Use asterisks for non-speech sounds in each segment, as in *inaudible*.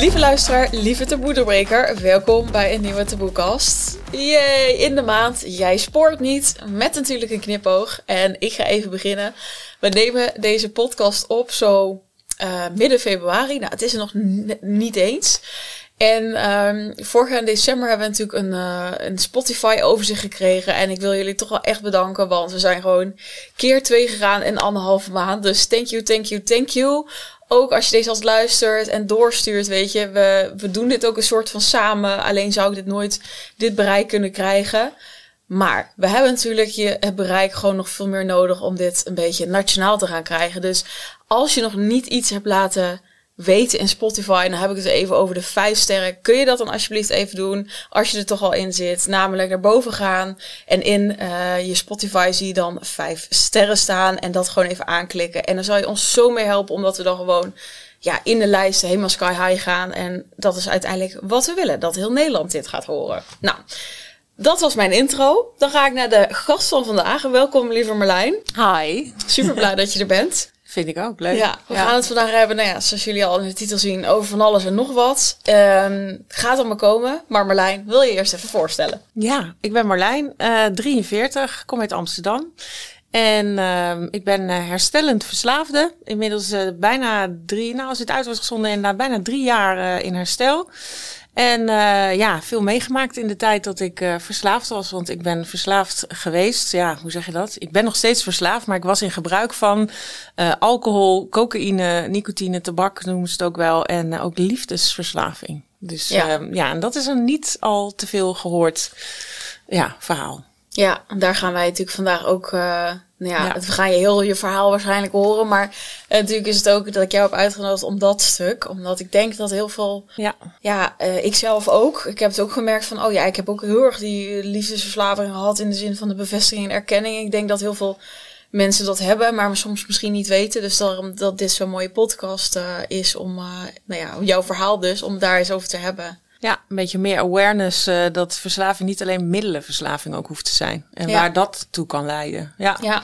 Lieve luisteraar, lieve taboedoorbreker, welkom bij een nieuwe taboekast. Yay, in de maand Jij spoort niet, met natuurlijk een knipoog. En ik ga even beginnen. We nemen deze podcast op zo uh, midden februari. Nou, het is er nog niet eens. En um, vorig jaar in december hebben we natuurlijk een, uh, een Spotify overzicht gekregen. En ik wil jullie toch wel echt bedanken, want we zijn gewoon keer twee gegaan in anderhalve maand. Dus thank you, thank you, thank you. Ook als je deze als luistert en doorstuurt, weet je, we, we doen dit ook een soort van samen. Alleen zou ik dit nooit, dit bereik kunnen krijgen. Maar we hebben natuurlijk je, het bereik gewoon nog veel meer nodig om dit een beetje nationaal te gaan krijgen. Dus als je nog niet iets hebt laten weten in Spotify. En dan heb ik het even over de vijf sterren. Kun je dat dan alsjeblieft even doen als je er toch al in zit? Namelijk naar boven gaan en in uh, je Spotify zie je dan vijf sterren staan en dat gewoon even aanklikken. En dan zal je ons zo mee helpen omdat we dan gewoon ja, in de lijst helemaal sky high gaan. En dat is uiteindelijk wat we willen, dat heel Nederland dit gaat horen. Nou, dat was mijn intro. Dan ga ik naar de gast van vandaag. Welkom, lieve Marlijn. Hi. Super blij *laughs* dat je er bent. Vind ik ook, leuk. Ja, we gaan het vandaag hebben, nou ja, zoals jullie al in de titel zien, over van alles en nog wat. Um, gaat allemaal komen. Maar Marlijn, wil je eerst even voorstellen? Ja, ik ben Marlijn, uh, 43, kom uit Amsterdam. En uh, ik ben uh, herstellend verslaafde. Inmiddels uh, bijna drie, nou als het uit was gezonden, inderdaad bijna drie jaar in herstel. En uh, ja, veel meegemaakt in de tijd dat ik uh, verslaafd was. Want ik ben verslaafd geweest. Ja, hoe zeg je dat? Ik ben nog steeds verslaafd, maar ik was in gebruik van uh, alcohol, cocaïne, nicotine, tabak noemen ze het ook wel. En ook liefdesverslaving. Dus ja. ja, en dat is een niet al te veel gehoord ja, verhaal. Ja, daar gaan wij natuurlijk vandaag ook nou ja, ja. we gaan je heel je verhaal waarschijnlijk horen. Maar uh, natuurlijk is het ook dat ik jou heb uitgenodigd om dat stuk. Omdat ik denk dat heel veel... Ja, ja uh, ik zelf ook. Ik heb het ook gemerkt van... Oh ja, ik heb ook heel erg die liefdesverslaving gehad... in de zin van de bevestiging en erkenning. Ik denk dat heel veel mensen dat hebben... maar soms misschien niet weten. Dus daarom dat dit zo'n mooie podcast uh, is om... nou ja, jouw verhaal dus, om daar eens over te hebben. Ja, een beetje meer awareness uh, dat verslaving niet alleen middelenverslaving ook hoeft te zijn. En ja. waar dat toe kan leiden. Ja. ja.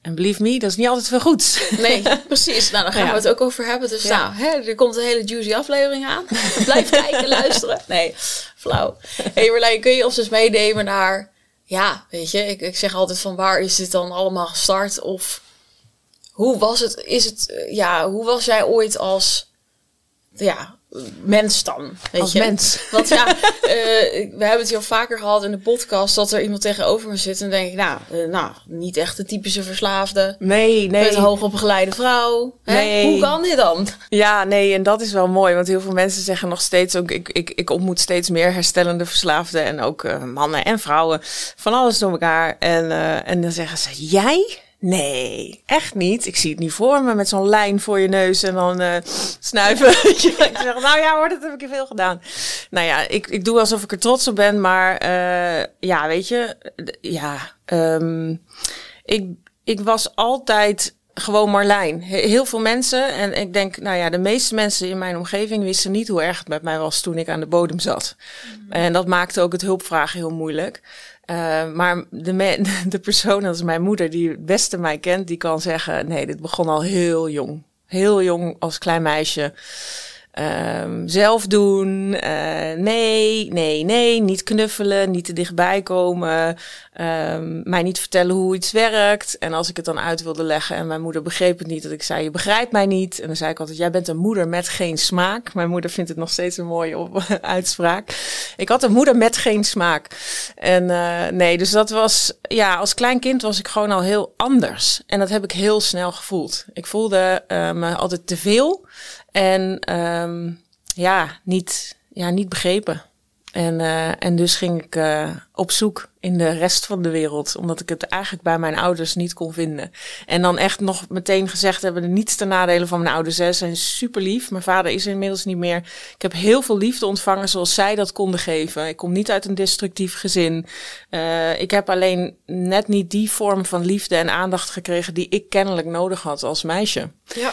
En believe me, dat is niet altijd veel goeds. Nee, *laughs* precies. Nou, daar gaan ja. we het ook over hebben. Dus ja. nou, hè, er komt een hele juicy aflevering aan. *laughs* Blijf kijken, luisteren. Nee, flauw. hey, Marlijn, kun je ons dus meenemen naar... Ja, weet je, ik, ik zeg altijd van waar is dit dan allemaal gestart? Of hoe was het, is het, ja, hoe was jij ooit als... Ja, mens dan. Weet Als je? mens. Want ja, uh, *laughs* we hebben het hier vaker gehad in de podcast dat er iemand tegenover me zit en denk ik, nou, uh, nou, niet echt de typische verslaafde. Nee, nee. Met een hoogopgeleide vrouw. Nee. Hoe kan dit dan? Ja, nee, en dat is wel mooi, want heel veel mensen zeggen nog steeds ook, ik, ik, ik ontmoet steeds meer herstellende verslaafden en ook uh, mannen en vrouwen, van alles door elkaar. En, en dan zeggen ze, jij? Nee, echt niet. Ik zie het niet voor me met zo'n lijn voor je neus en dan uh, snuiven. *laughs* ik zeg, nou ja hoor, dat heb ik veel gedaan. Nou ja, ik, ik doe alsof ik er trots op ben, maar uh, ja, weet je, ja, um, ik, ik was altijd gewoon Marlijn. Heel veel mensen, en ik denk, nou ja, de meeste mensen in mijn omgeving wisten niet hoe erg het met mij was toen ik aan de bodem zat. Mm. En dat maakte ook het hulpvragen heel moeilijk. Uh, maar de, *laughs* de persoon, is mijn moeder, die het beste mij kent, die kan zeggen: nee, dit begon al heel jong. Heel jong als klein meisje. Um, zelf doen. Uh, nee, nee, nee. Niet knuffelen, niet te dichtbij komen. Um, mij niet vertellen hoe iets werkt. En als ik het dan uit wilde leggen en mijn moeder begreep het niet, dat ik zei: Je begrijpt mij niet. En dan zei ik altijd: Jij bent een moeder met geen smaak. Mijn moeder vindt het nog steeds een mooie *laughs* uitspraak. Ik had een moeder met geen smaak. En uh, nee, dus dat was, ja, als klein kind was ik gewoon al heel anders. En dat heb ik heel snel gevoeld. Ik voelde uh, me altijd te veel. En um, ja, niet, ja, niet begrepen. En, uh, en dus ging ik uh, op zoek in de rest van de wereld, omdat ik het eigenlijk bij mijn ouders niet kon vinden. En dan echt nog meteen gezegd hebben, niets ten nadele van mijn ouders. Ze zijn super lief. Mijn vader is inmiddels niet meer. Ik heb heel veel liefde ontvangen zoals zij dat konden geven. Ik kom niet uit een destructief gezin. Uh, ik heb alleen net niet die vorm van liefde en aandacht gekregen die ik kennelijk nodig had als meisje. Ja.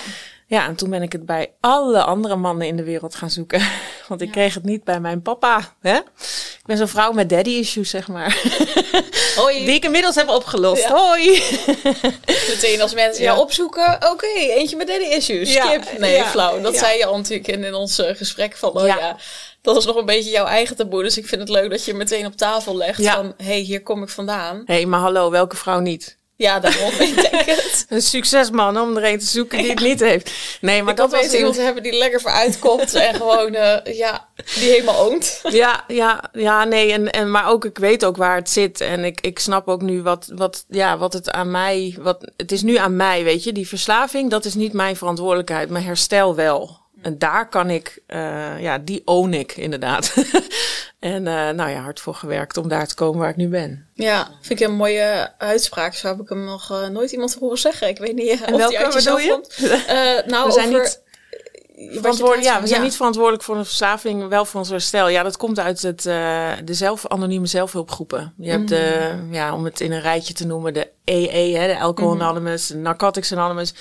Ja, en toen ben ik het bij alle andere mannen in de wereld gaan zoeken. *laughs* Want ik ja. kreeg het niet bij mijn papa. Hè? Ik ben zo'n vrouw met daddy issues, zeg maar. *laughs* Hoi. Die ik inmiddels heb opgelost. Ja. Hoi. *laughs* Meteen als mensen Ja. jou opzoeken, oké, eentje met daddy issues, Ja, skip. Nee, flauw. Dat zei je al natuurlijk in, in ons eh, gesprek van, oh ja. Dat is nog een beetje jouw eigen taboe. Dus ik vind het leuk dat je meteen op tafel legt van, hé, hey, hier kom ik vandaan. Hé, hey, maar hallo, welke vrouw niet? Ja, daarom, *laughs* ik denk het. Een succesman om er een te zoeken die het niet heeft. Nee, maar ik dat was iemand hebben die lekker vooruit komt en gewoon, eh, ja, die helemaal oont. *laughs* Ja, ja, ja, nee, en, en, maar ook ik weet ook waar het zit. En ik, ik snap ook nu wat, wat, ja, wat het aan mij, wat, het is nu aan mij, weet je. Die verslaving, dat is niet mijn verantwoordelijkheid. Mijn herstel wel. En daar kan ik, eh, ja, die own ik inderdaad. *laughs* en eh, nou ja, hard voor gewerkt om daar te komen waar ik nu ben. Ja, vind ik een mooie uitspraak. Zo heb ik hem nog eh, nooit iemand horen zeggen. Ik weet niet En of welke die uit jezelf bedoel komt. Nou, We zijn over... niet je Verantwoordelijk, ja, we zijn niet verantwoordelijk voor een verslaving, wel voor ons herstel. Ja, dat komt uit het, eh, de zelf, anonieme zelfhulpgroepen. Je hebt de, ja, om het in een rijtje te noemen, de EE, hè, de Alcohol Anonymous, de Narcotics Anonymous.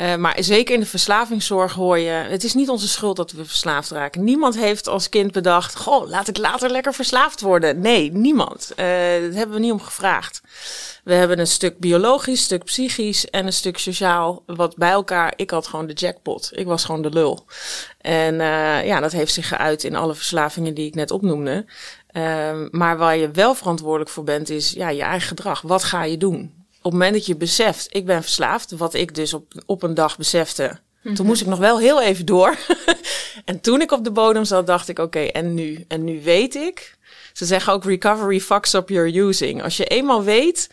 Eh, maar zeker in de verslavingszorg hoor je, het is niet onze schuld dat we verslaafd raken. Niemand heeft als kind bedacht, goh, laat ik later lekker verslaafd worden. Nee, niemand. Eh dat hebben we niet om gevraagd. We hebben een stuk biologisch, een stuk psychisch en een stuk sociaal. Wat bij elkaar, ik had gewoon de jackpot. Ik was gewoon de lul. En eh, ja, dat heeft zich geuit in alle verslavingen die ik net opnoemde. Ehm, maar waar je wel verantwoordelijk voor bent, is ja, je eigen gedrag. Wat ga je doen? Op het moment dat je beseft, ik ben verslaafd, wat ik dus op, op een dag besefte. Toen moest ik nog wel heel even door. *laughs* en toen ik op de bodem zat, dacht ik, oké, en nu? En nu weet ik. Ze zeggen ook recovery fucks up your using. Als je eenmaal weet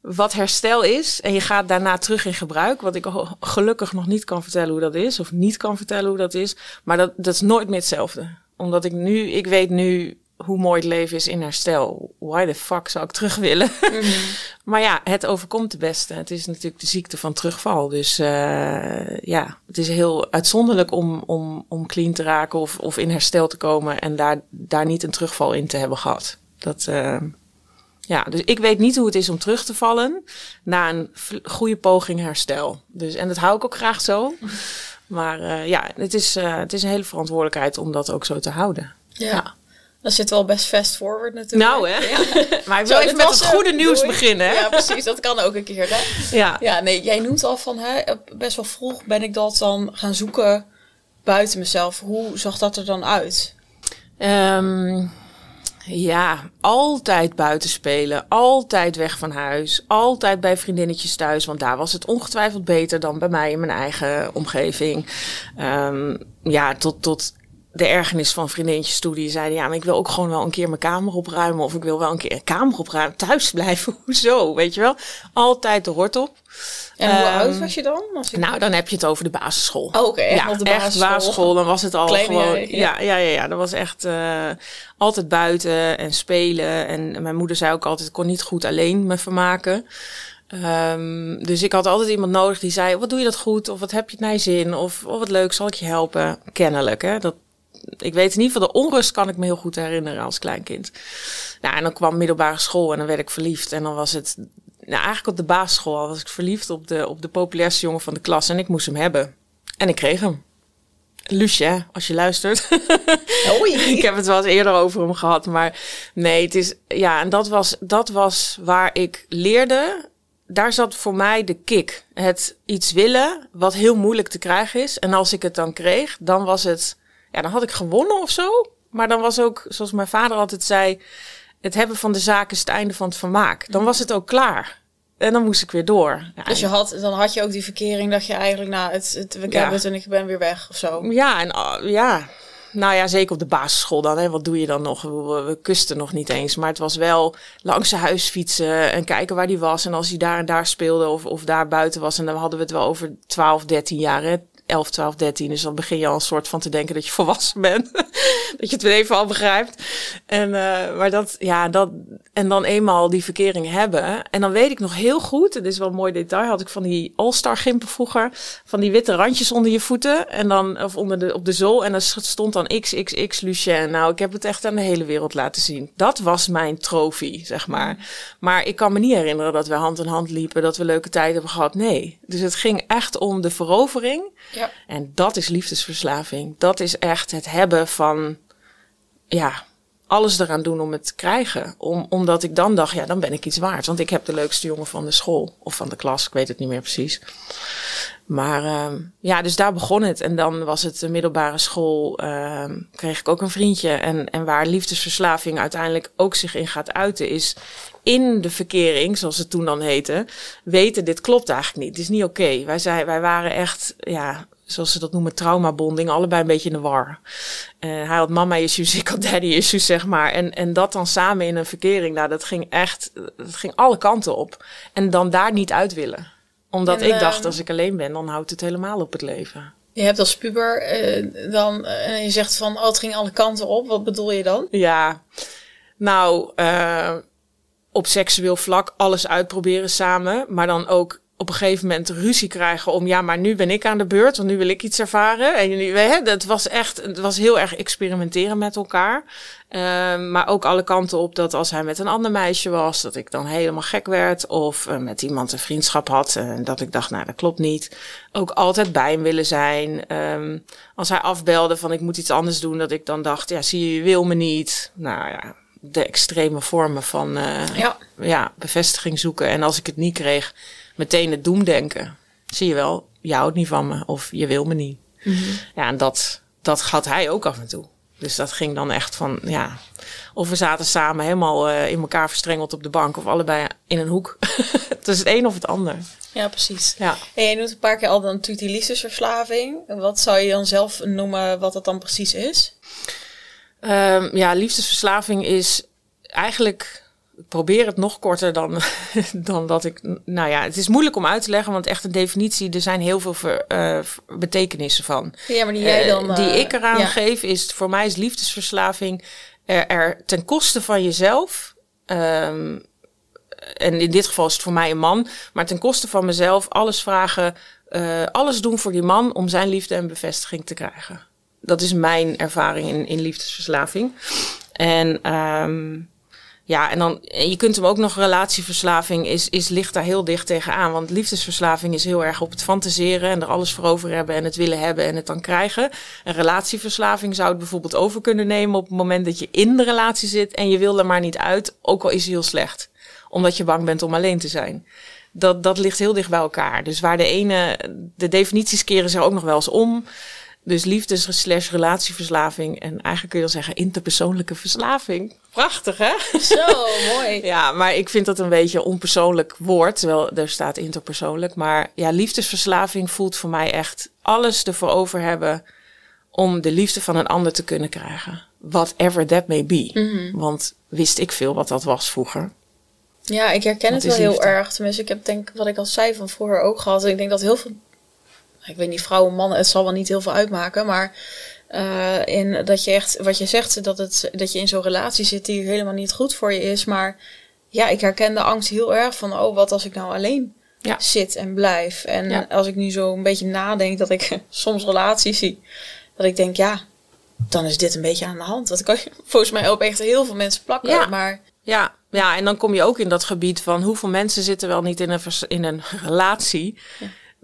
wat herstel is en je gaat daarna terug in gebruik, wat ik gelukkig nog niet kan vertellen hoe dat is, of niet kan vertellen hoe dat is, maar dat, dat is nooit meer hetzelfde. Omdat ik nu, ik weet nu hoe mooi het leven is in herstel. Why the fuck zou ik terug willen? *laughs* maar ja, het overkomt de beste. Het is natuurlijk de ziekte van terugval. Dus eh, ja, het is heel uitzonderlijk om, om, om clean te raken of, of in herstel te komen en daar, daar niet een terugval in te hebben gehad. Dat, eh, ja, dus ik weet niet hoe het is om terug te vallen na een goede poging herstel. Dus, en dat hou ik ook graag zo. *laughs* Maar eh, ja, het is, het is een hele verantwoordelijkheid om dat ook zo te houden. Ja. Dat zit wel best fast forward natuurlijk. Nou, hè? Ja. *laughs* Maar ik Zo, wil even met het goede nieuws Doei. beginnen. Hè? Ja, precies. Dat kan ook een keer. Hè? Ja. Ja, nee, jij noemt al van hè, best wel vroeg ben ik dat dan gaan zoeken buiten mezelf. Hoe zag dat er dan uit? Ehm, ja, altijd buiten spelen. Altijd weg van huis. Altijd bij vriendinnetjes thuis. Want daar was het ongetwijfeld beter dan bij mij in mijn eigen omgeving. Ehm, ja, tot, tot de ergernis van vriendinnetjes toe. Die zeiden, ja, maar ik wil ook gewoon wel een keer mijn kamer opruimen. Of ik wil wel een keer een kamer opruimen. Thuis blijven, *laughs* hoezo? Weet je wel? Altijd de hort op. En hoe Ehm, oud was je dan? Als ik... Nou, dan heb je het over de basisschool. Oh, oké, echt ja, op de echt basisschool. basisschool. Dan was het al Kleine gewoon. ja. ja. Ja, ja, ja, Dat was echt eh, altijd buiten en spelen. En mijn moeder zei ook altijd: ik kon niet goed alleen me vermaken. Ehm, dus ik had altijd iemand nodig die zei: Wat doe je dat goed? Of wat heb je het naar je zin? Of oh, wat leuk, zal ik je helpen? Kennelijk, hè? Dat, ik weet in ieder geval, de onrust kan ik me heel goed herinneren als kleinkind. Nou, en dan kwam middelbare school en dan werd ik verliefd. En dan was het, nou, eigenlijk op de basisschool al was ik verliefd op de, op de populairste jongen van de klas. En ik moest hem hebben. En ik kreeg hem. Lucie, hè, als je luistert. *laughs* Oei. ik heb het wel eens eerder over hem gehad. Maar nee, het is, ja, en dat was, dat was waar ik leerde. Daar zat voor mij de kick. Het iets willen wat heel moeilijk te krijgen is. En als ik het dan kreeg, dan was het, ja, dan had ik gewonnen of zo. Maar dan was ook, zoals mijn vader altijd zei, het hebben van de zaak is het einde van het vermaak. Dan was het ook klaar. En dan moest ik weer door. Ja, Dus je had, dan had je ook die verkering dat je eigenlijk, nou, het, het, ik Ja. het en ik ben weer weg of zo. Ja, en ah, ja. Nou ja, zeker op de basisschool dan. Hè. Wat doe je dan nog? We, we kusten nog niet eens. Maar het was wel langs zijn huis fietsen en kijken waar die was. En als hij daar en daar speelde of, of daar buiten was. En dan hadden we het wel over 12, 13 jaar. Hè. 11, 12, 13. Dus dan begin je al een soort van te denken dat je *laughs* volwassen bent. *laughs* dat je het weer even al begrijpt. En, uh, maar dat, ja, dat, en dan eenmaal die verkering hebben. En dan weet ik nog heel goed, het is wel een mooi detail, had ik van die All-Star gimpen vroeger. Van die witte randjes onder je voeten. En dan, of onder de, op de zool. En dan stond dan XXX Lucien. Nou, ik heb het echt aan de hele wereld laten zien. Dat was mijn trofee, zeg maar. Maar ik kan me niet herinneren dat we hand in hand liepen, dat we leuke tijden hebben gehad. Nee. Dus het ging echt om de verovering. Ja. En dat is liefdesverslaving. Dat is echt het hebben van, ja, alles eraan doen om het te krijgen. Om, omdat ik dan dacht, ja, dan ben ik iets waard. Want ik heb de leukste jongen van de school. Of van de klas, ik weet het niet meer precies. Maar uh, ja, dus daar begon het. En dan was het de middelbare school. Uh, kreeg ik ook een vriendje. En, en waar liefdesverslaving uiteindelijk ook zich in gaat uiten, is in de verkering, zoals het toen dan heette, weten dit klopt eigenlijk niet. Het is niet oké. Wij, wij waren echt, ja, zoals ze dat noemen, traumabonding, allebei een beetje in de war. Uh, hij had mama issues, *laughs* ik had daddy issues, zeg maar. En, en dat dan samen in een verkering, nou, dat ging echt, dat ging alle kanten op. En dan daar niet uit willen. Omdat En, ik dacht, ehm, als ik alleen ben, dan houdt het helemaal op het leven. Je hebt als puber eh, dan, en je zegt van, oh, het ging alle kanten op. Wat bedoel je dan? Ja, nou, op seksueel vlak alles uitproberen samen, maar dan ook op een gegeven moment ruzie krijgen om ja, maar nu ben ik aan de beurt, want nu wil ik iets ervaren. En nu, hè, dat was echt, het was heel erg experimenteren met elkaar. Uh, maar ook alle kanten op dat als hij met een ander meisje was, dat ik dan helemaal gek werd. Of uh, met iemand een vriendschap had en dat ik dacht, nou dat klopt niet. Ook altijd bij hem willen zijn. Um, als hij afbelde van ik moet iets anders doen, dat ik dan dacht, ja zie je, je wil me niet. Nou ja, de extreme vormen van uh, Ja. ja, bevestiging zoeken. En als ik het niet kreeg, meteen het doemdenken. Zie je wel, je houdt niet van me of je wil me niet. Ja, en dat, dat had hij ook af en toe. Dus dat ging dan echt van, ja, of we zaten samen helemaal uh, in elkaar verstrengeld op de bank of allebei in een hoek. *laughs* het is het een of het ander. Ja, precies. Ja. En jij noemt een paar keer al dan natuurlijk die liefdesverslaving. Wat zou je dan zelf noemen wat dat dan precies is? Um, ja, liefdesverslaving is eigenlijk. Ik probeer het nog korter dan, *laughs* dan dat ik. Nou ja, het is moeilijk om uit te leggen, want echt een definitie. Er zijn heel veel ver, uh, betekenissen van. Ja, maar die jij dan. Uh, die ik eraan ja. geef, is voor mij is liefdesverslaving er, er ten koste van jezelf. Um, en in dit geval is het voor mij een man, maar ten koste van mezelf alles vragen, uh, alles doen voor die man om zijn liefde en bevestiging te krijgen. Dat is mijn ervaring in, in liefdesverslaving. En um, ja, en dan, je kunt hem ook nog relatieverslaving is, is ligt daar heel dicht tegenaan. Want liefdesverslaving is heel erg op het fantaseren en er alles voor over hebben en het willen hebben en het dan krijgen. Een relatieverslaving zou het bijvoorbeeld over kunnen nemen op het moment dat je in de relatie zit en je wil er maar niet uit, ook al is het heel slecht. Omdat je bang bent om alleen te zijn. Dat, dat ligt heel dicht bij elkaar. Dus waar de ene, de definities keren zich ook nog wel eens om. Dus liefdes slash relatieverslaving. En eigenlijk kun je dan zeggen interpersoonlijke verslaving. Prachtig, hè? Zo, *laughs* mooi. ja, maar ik vind dat een beetje een onpersoonlijk woord. Terwijl er staat interpersoonlijk. Maar ja, liefdesverslaving voelt voor mij echt alles ervoor over hebben... om de liefde van een ander te kunnen krijgen. Whatever that may be. Mhm. Mm -hmm. Want wist ik veel wat dat was vroeger. Ja, ik herken het wel heel erg. Tenminste, ik heb denk wat ik al zei van vroeger ook gehad. Ik denk dat heel veel ik weet niet, vrouwen, mannen, het zal wel niet heel veel uitmaken, maar uh, in dat je echt, wat je zegt, dat, het, dat je in zo'n relatie zit die helemaal niet goed voor je is. Maar ja, ik herken de angst heel erg van, oh, wat als ik nou alleen ja. zit en blijf. En Ja. als ik nu zo een beetje nadenk dat ik *laughs* soms relaties zie, dat ik denk, ja, dan is dit een beetje aan de hand. Dat kan je *laughs* volgens mij op echt heel veel mensen plakken. Ja. Maar Ja, ja, en dan kom je ook in dat gebied van hoeveel mensen zitten wel niet in een, in een *laughs* relatie.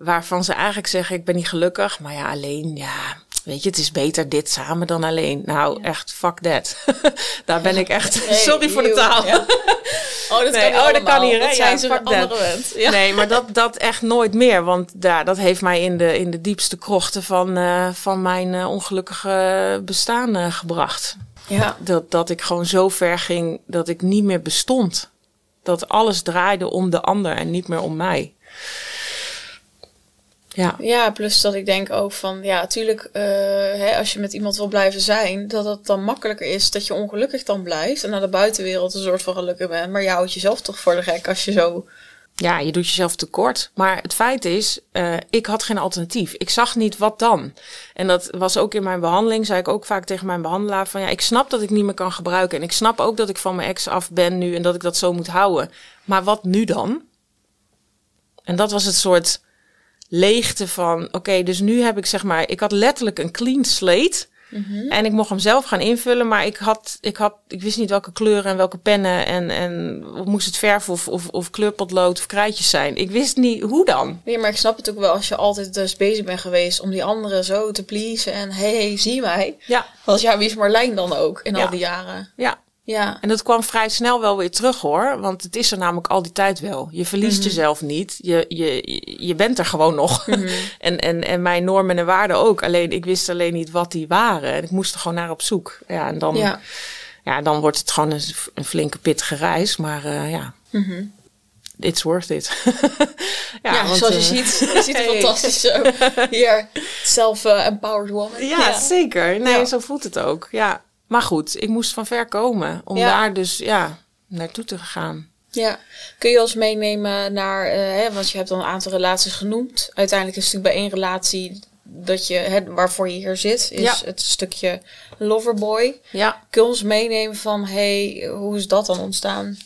Waarvan ze eigenlijk zeggen: Ik ben niet gelukkig, maar ja, alleen, ja. Weet je, het is beter dit samen dan alleen. Nou, echt, fuck that. *laughs* Daar ben ik echt. Nee, *laughs* sorry voor de taal. Ja. Oh, dat *laughs* Nee, kan, niet oh, dat kan hier? Dat zijn Ja, ze andere. Ja. Nee, maar dat, dat echt nooit meer. Want ja, dat heeft mij in de, in de diepste krochten van, uh, van mijn uh, ongelukkige bestaan uh, gebracht. ja. Dat, dat ik gewoon zo ver ging dat ik niet meer bestond. Dat alles draaide om de ander en niet meer om mij. Ja, Ja, plus dat ik denk ook van, ja, natuurlijk, uh, hè, als je met iemand wil blijven zijn, dat het dan makkelijker is dat je ongelukkig dan blijft en naar de buitenwereld een soort van gelukkig bent. Maar je houdt jezelf toch voor de gek als je zo. ja, je doet jezelf tekort. Maar het feit is, uh, ik had geen alternatief. Ik zag niet wat dan. En dat was ook in mijn behandeling, zei ik ook vaak tegen mijn behandelaar van ja, ik snap dat ik niet meer kan gebruiken. En ik snap ook dat ik van mijn ex af ben nu en dat ik dat zo moet houden. Maar wat nu dan? En dat was het soort leegte van, oké, okay, dus nu heb ik zeg maar, ik had letterlijk een clean slate. En ik mocht hem zelf gaan invullen, maar ik, had, ik, had, ik wist niet welke kleuren en welke pennen en, en moest het verf of, of, of kleurpotlood of krijtjes zijn. Ik wist niet hoe dan. Nee, maar ik snap het ook wel als je altijd dus bezig bent geweest om die anderen zo te pleasen en hey, hey zie mij. Ja, Want ja, wie is Marlijn dan ook in Ja. al die jaren? ja. Ja. En dat kwam vrij snel wel weer terug hoor. Want het is er namelijk al die tijd wel. Je verliest jezelf niet. Je, je, je bent er gewoon nog. *laughs* en, en, en mijn normen en waarden ook. Alleen ik wist alleen niet wat die waren. En ik moest er gewoon naar op zoek. Ja, en dan, ja. Ja. dan wordt het gewoon een, een flinke pittige reis. Maar eh, ja, it's worth it. *laughs* Ja, want, zoals je eh, ziet, je *laughs* ziet er hey. fantastisch zo. Hier, self-empowered woman. Ja, zeker. Nee, Ja. zo voelt het ook. Ja. Maar goed, ik moest van ver komen. Om Ja. daar dus ja, naartoe te gaan. Ja. Kun je ons meenemen naar, eh, hè, want je hebt al een aantal relaties genoemd. Uiteindelijk is het natuurlijk bij één relatie dat je, hè, waarvoor je hier zit, is Ja. het stukje loverboy. Ja. Kun je ons meenemen van, hey, hoe is dat dan ontstaan?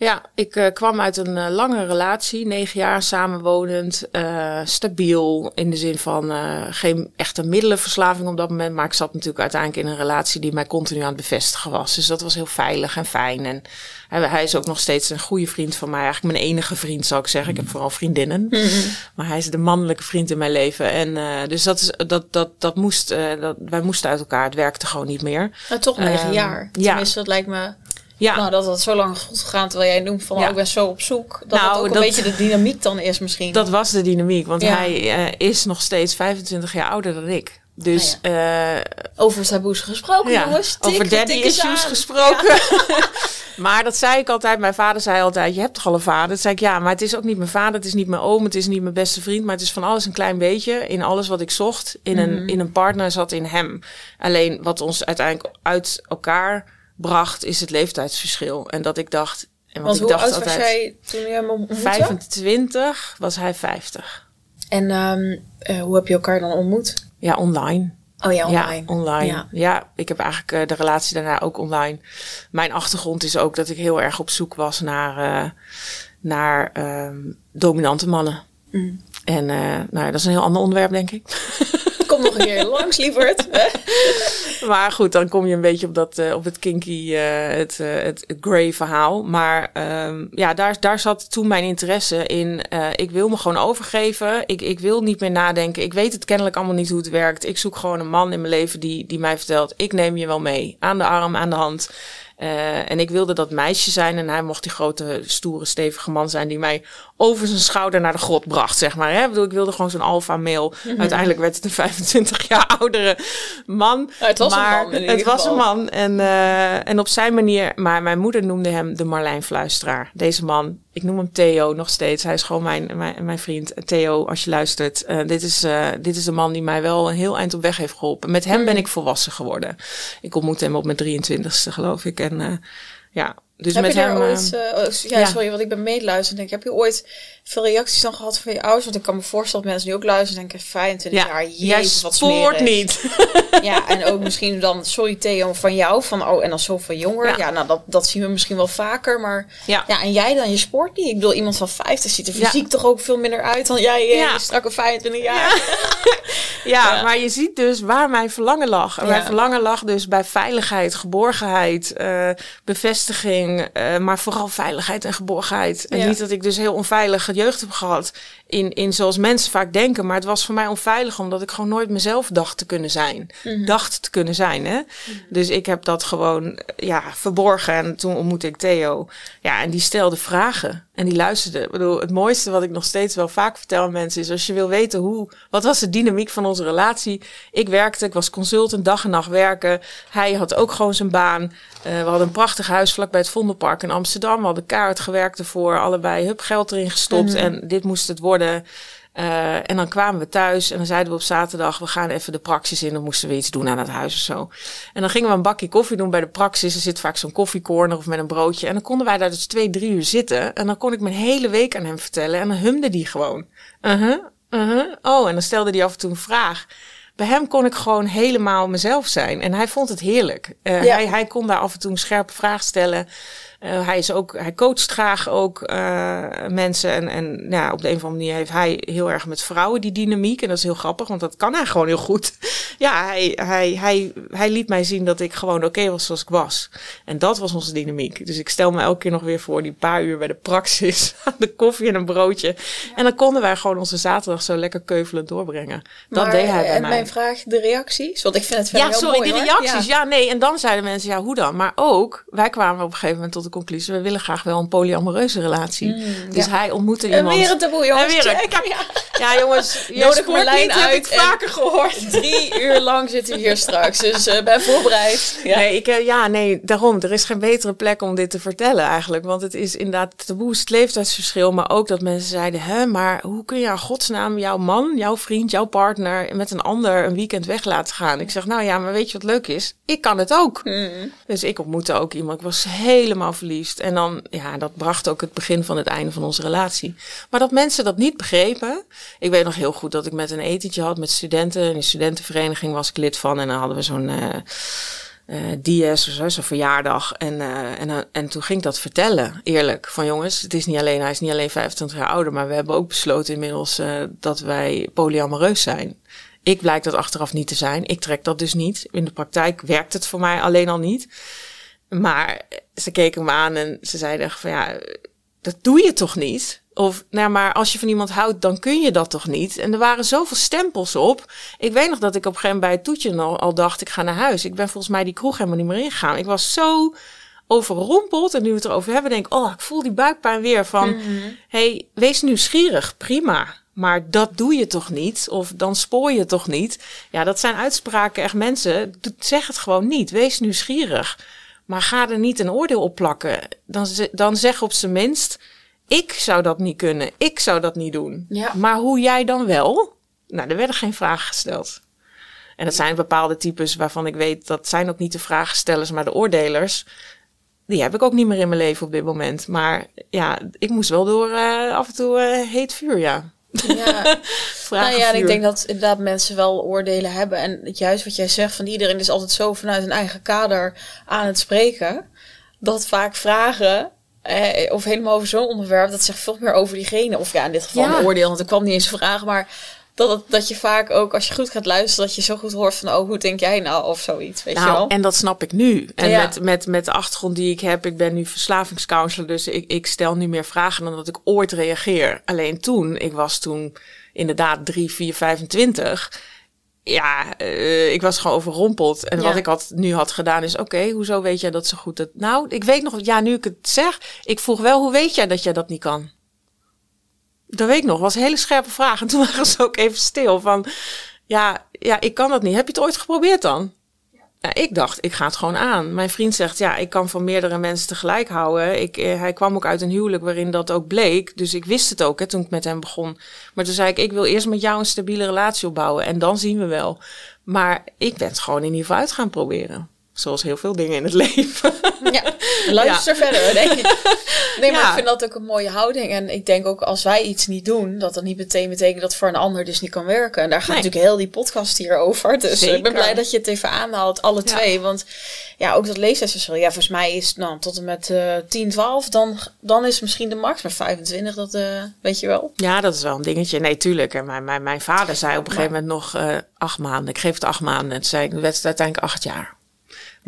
Ja, ik eh, kwam uit een eh, lange relatie, negen jaar samenwonend, eh, stabiel in de zin van geen echte middelenverslaving op dat moment, maar ik zat natuurlijk uiteindelijk in een relatie die mij continu aan het bevestigen was. Dus dat was heel veilig en fijn. En hij, is ook nog steeds een goede vriend van mij, eigenlijk mijn enige vriend zou ik zeggen. Ik heb vooral vriendinnen, maar hij is de mannelijke vriend in mijn leven. En dus dat is dat dat dat moest, dat, wij moesten uit elkaar. Het werkte gewoon niet meer. Nou, toch negen Ehm, jaar. ja. Tenminste, dat lijkt me, Ja, nou, dat het zo lang goed gegaan, terwijl jij noemt van, Ja. oh, ik ben zo op zoek. Dat Nou, het ook een dat- beetje de dynamiek dan is misschien. Dat was de dynamiek, want Ja. hij eh, is nog steeds 25 jaar ouder dan ik. Dus Ah, eh, Over taboes gesproken, ja, jongens. Tik, over daddy issues aan. gesproken. *laughs* maar dat zei ik altijd. Mijn vader zei altijd, je hebt toch al een vader? Dat zei ik, ja, maar het is ook niet mijn vader. Het is niet mijn oom. Het is niet mijn beste vriend. Maar het is van alles een klein beetje. In alles wat ik zocht. In, Mhm. een, in een partner zat in hem. Alleen wat ons uiteindelijk uit elkaar bracht, is het leeftijdsverschil. En dat ik dacht... En Want ik dacht oud altijd, was jij toen je hem ontmoette? 25 was hij 50. En ehm, eh, hoe heb je elkaar dan ontmoet? Ja, online. Oh ja, online. Ja, online. Ja. Ja. ik heb eigenlijk eh, de relatie daarna ook online. Mijn achtergrond is ook dat ik heel erg op zoek was naar, eh, naar ehm, dominante mannen. Mm. En nou ja, dat is een heel ander onderwerp, denk ik. *laughs* Nog een keer langs, lieverd. *laughs* Maar goed, dan kom je een beetje op, dat, eh, op het kinky, eh, het, eh, het, het grey verhaal. Maar ehm, ja, daar, daar zat toen mijn interesse in. ik wil me gewoon overgeven. Ik, ik wil niet meer nadenken. Ik weet het kennelijk allemaal niet hoe het werkt. Ik zoek gewoon een man in mijn leven die, die mij vertelt... ik neem je wel mee. Aan de arm, aan de hand. En ik wilde dat meisje zijn. En hij mocht die grote, stoere, stevige man zijn... die mij over zijn schouder naar de grot bracht, zeg maar. Hè? Ik, bedoel, ik wilde gewoon zo'n alpha male. Uiteindelijk werd het een 25 jaar oudere man. Het was een maar man in het was een man. En, eh, en op zijn manier... Maar mijn moeder noemde hem de Marlijn Fluisteraar. Deze man. Ik noem hem Theo nog steeds. Hij is gewoon mijn, mijn, mijn vriend. Theo, als je luistert. eh, dit, is, eh, dit is de man die mij wel een heel eind op weg heeft geholpen. Met hem ben Mm. ik volwassen geworden. Ik ontmoette hem op mijn 23ste, geloof ik. En ja, dus heb met je daar hem... ooit... eh, oh, ja, ja. sorry, want ik ben meeluisteren. Denk, heb je ooit veel reacties dan gehad van je ouders? Want ik kan me voorstellen dat mensen nu ook luisteren en denken... 25 jaar, jezus, wat spoort smerig. niet. *laughs* Ja, en ook misschien dan, sorry Theo, van jou. Van, oh, en dan zoveel jonger. Ja, Ja. nou, dat, dat zien we misschien wel vaker. Maar Ja. ja, en jij dan, je sport niet. Ik bedoel, iemand van 50 ziet er fysiek toch ook veel minder uit dan jij, eh, Ja. strakke 25 jaar. *laughs* Ja, Ja. maar je ziet dus waar mijn verlangen lag. En Ja. Mijn verlangen lag dus bij veiligheid, geborgenheid, eh, bevestiging, eh, maar vooral veiligheid en geborgenheid. En Ja. niet dat ik dus heel onveilige jeugd heb gehad in, in zoals mensen vaak denken, maar het was voor mij onveilig omdat ik gewoon nooit mezelf dacht te kunnen zijn. Mhm. Dacht te kunnen zijn, hè. Dus ik heb dat gewoon, ja, verborgen. En toen ontmoette ik Theo. Ja, en die stelde vragen. En die luisterde. Ik bedoel, het mooiste wat ik nog steeds wel vaak vertel aan mensen is... als je wil weten hoe... Wat was de dynamiek van onze relatie? Ik werkte, ik was consultant, dag en nacht werken. Hij had ook gewoon zijn baan. Eh, we hadden een prachtig huis vlakbij het Vondelpark in Amsterdam. We hadden kaart gewerkt ervoor. Allebei hup, geld erin gestopt. En dit moest het worden... Eh, en dan kwamen we thuis en dan zeiden we op zaterdag... we gaan even de praxis in, dan moesten we iets doen aan het huis of zo. En dan gingen we een bakje koffie doen bij de praxis. Er zit vaak zo'n koffiecorner of met een broodje. En dan konden wij daar dus twee, drie uur zitten. En dan kon ik mijn hele week aan hem vertellen. En dan humde die gewoon. Uh-huh, uh-huh. Oh, en dan stelde hij af en toe een vraag. Bij hem kon ik gewoon helemaal mezelf zijn. En hij vond het heerlijk. Eh, Ja. hij, hij kon daar af en toe een scherpe vraag stellen. Eh, hij, is ook, hij coacht graag ook eh, mensen. En, en ja, op de een of andere manier heeft hij heel erg met vrouwen die dynamiek. En dat is heel grappig, want dat kan hij gewoon heel goed. *laughs* ja, hij, hij, hij, hij liet mij zien dat ik gewoon oké was zoals ik was. En dat was onze dynamiek. Dus ik stel me elke keer nog weer voor die paar uur bij de praxis. *laughs* de koffie en een broodje. En dan konden wij gewoon onze zaterdag zo lekker keuvelend doorbrengen. Dat deed hij bij en mij. mijn vraag, de reacties? Want ik vind het verder Ja, heel sorry, mooi, de reacties. Ja. nee. En dan zeiden mensen, ja, hoe dan? Maar ook, wij kwamen op een gegeven moment tot de conclusie... we willen graag wel een polyamoreuze relatie. dus ja. hij ontmoette En iemand... weer een taboe, jongens. En weer een- Check. Ja. Ja, jongens, *laughs* Nodig sport Marlijn niet, heb uit ik en- vaker gehoord. *laughs* Drie uur lang zitten we hier straks, dus eh, ben voorbereid. Ja. Nee, ik, eh, ja, nee, daarom. Er is geen betere plek om dit te vertellen eigenlijk. Want het is inderdaad taboe, het leeftijdsverschil. Maar ook dat mensen zeiden, hè, maar hoe kun je in godsnaam jouw man, jouw vriend, jouw partner met een ander een weekend weg laten gaan? Ik zeg, nou ja, maar weet je wat leuk is? Ik kan het ook. Mm. Dus ik ontmoette ook iemand. Ik was helemaal verliefd. En dan, ja, dat bracht ook het begin van het einde van onze relatie. Maar dat mensen dat niet begrepen. Ik weet nog heel goed dat ik met een etentje had met studenten. In een studentenvereniging was ik lid van. En dan hadden we zo'n eh eh DS of zo, zo'n verjaardag. En, eh, en, en toen ging ik dat vertellen, eerlijk. Van jongens, het is niet alleen, hij is niet alleen 25 jaar ouder. Maar we hebben ook besloten inmiddels dat wij polyamoreus zijn. Ik blijk dat achteraf niet te zijn. Ik trek dat dus niet. In de praktijk werkt het voor mij alleen al niet. Maar ze keken me aan en ze zeiden echt van ja, dat doe je toch niet? Of nou, maar als je van iemand houdt, dan kun je dat toch niet? En er waren zoveel stempels op. Ik weet nog dat ik op een gegeven moment bij het toetje al, al dacht, ik ga naar huis. Ik ben volgens mij die kroeg helemaal niet meer ingegaan. Ik was zo overrompeld. En nu we het erover hebben, denk ik, oh, ik voel die buikpijn weer van, hey, wees nieuwsgierig, prima. Maar dat doe je toch niet? Of dan spoor je toch niet? Ja, dat zijn uitspraken echt mensen. Zeg het gewoon niet. Wees nieuwsgierig. Maar ga er niet een oordeel op plakken. Dan, dan zeg op zijn minst, ik zou dat niet kunnen. Ik zou dat niet doen. Ja. Maar hoe jij dan wel? Nou, er werden geen vragen gesteld. En dat zijn bepaalde types waarvan ik weet, dat zijn ook niet de vraagstellers, maar de oordelers. Die heb ik ook niet meer in mijn leven op dit moment. Maar ja, ik moest wel door eh, af en toe eh, heet vuur, ja. Ja. *laughs* Nou ja, en ik denk dat inderdaad mensen wel oordelen hebben. En het juist wat jij zegt, van iedereen is altijd zo vanuit een eigen kader aan het spreken. Dat vaak vragen, eh, of helemaal over zo'n onderwerp, dat zegt veel meer over diegene. Of ja, in dit geval Ja. een oordeel, want er kwam niet eens een vraag. Maar dat, het- dat je vaak ook, als je goed gaat luisteren, dat je zo goed hoort van, oh, hoe denk jij nou? Of zoiets, weet je wel. Nou, en dat snap ik nu. En Ja. met, met, met de achtergrond die ik heb, ik ben nu verslavingscounselor, dus ik, ik stel nu meer vragen dan dat ik ooit reageer. Alleen toen, ik was toen inderdaad 3, 4, 25. Ja, eh, ik was gewoon overrompeld. En Ja. wat ik had, nu had gedaan is, oké, hoezo weet jij dat zo goed? Dat, nou, ik weet nog, ja, nu ik het zeg, ik vroeg wel, hoe weet jij dat jij dat niet kan? Dat weet ik nog, was een hele scherpe vraag. *laughs* En toen waren ze ook even stil van, ja, ja, ik kan dat niet. Heb je het ooit geprobeerd dan? Ja, ik dacht, ik ga het gewoon aan. Mijn vriend zegt, ja, ik kan van meerdere mensen tegelijk houden. Ik, eh, hij kwam ook uit een huwelijk waarin dat ook bleek. Dus ik wist het ook hè, toen ik met hem begon. Maar toen zei ik, ik wil eerst met jou een stabiele relatie opbouwen. En dan zien we wel. Maar ik ben het gewoon in ieder geval uit gaan proberen. Zoals heel veel dingen in het *laughs* leven. Ja, luister verder, denk ik. *laughs* Nee, maar Ja. ik vind dat ook een mooie houding. En ik denk ook als wij iets niet doen, dat dat niet meteen betekent dat voor een ander dus niet kan werken. En daar gaat Nee. natuurlijk heel die podcast hier over. Dus eh, ik ben blij dat je het even aanhaalt, alle Ja. twee. Want ja, ook dat leeftijdsverschil. Ja, volgens mij is nou, tot en met eh 10, 12, dan, dan is misschien de max. Maar 25, dat eh, weet je wel. Ja, dat is wel een dingetje. Nee, tuurlijk. En mijn, mijn, mijn vader zei op een gegeven moment nog eh, acht maanden. Ik geef het acht maanden. En toen zei ik, werd het uiteindelijk acht jaar.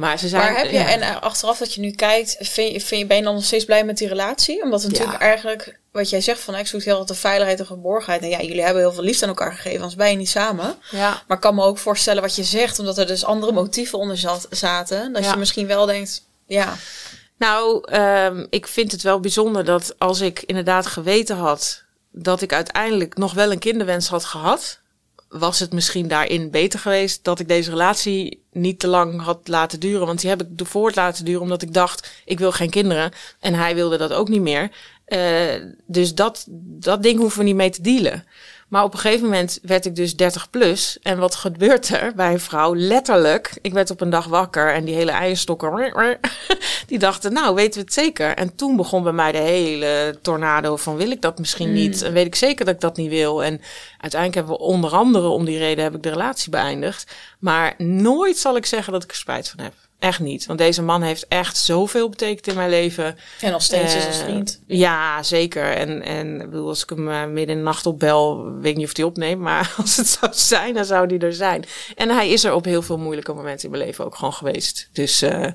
Maar ze zei... Maar heb je, ja. en eh, achteraf dat je nu kijkt, vind je, vind je, ben je dan nog steeds blij met die relatie? Omdat het Ja. natuurlijk eigenlijk, wat jij zegt van, ik zoek heel erg de veiligheid en geborgenheid. En ja, jullie hebben heel veel liefde aan elkaar gegeven, anders ben je niet samen. Ja. Maar ik kan me ook voorstellen wat je zegt, omdat er dus andere motieven onder zat, zaten. Dat je misschien wel denkt, ja, Nou, ehm, ik vind het wel bijzonder dat als ik inderdaad geweten had dat ik uiteindelijk nog wel een kinderwens had gehad, was het misschien daarin beter geweest dat ik deze relatie niet te lang had laten duren. Want die heb ik ervoor laten duren omdat ik dacht, ik wil geen kinderen. En hij wilde dat ook niet meer. Eh, dus dat, dat ding hoeven we niet mee te dealen. Maar op een gegeven moment werd ik dus 30 plus. En wat gebeurt er bij een vrouw? Letterlijk, ik werd op een dag wakker en die hele eierstokken, *laughs* die dachten, nou weten we het zeker. En toen begon bij mij de hele tornado van wil ik dat misschien niet? En weet ik zeker dat ik dat niet wil? En uiteindelijk hebben we onder andere om die reden heb ik de relatie beëindigd. Maar nooit zal ik zeggen dat ik er spijt van heb. Echt niet. Want deze man heeft echt zoveel betekend in mijn leven. En nog steeds is als Eh, vriend. Ja, zeker. En, en ik bedoel, als ik hem eh, midden in de nacht opbel, weet ik niet of hij opneemt. Maar *laughs* als het zou zijn, dan zou hij er zijn. En hij is er op heel veel moeilijke momenten in mijn leven ook gewoon geweest. Dus eh,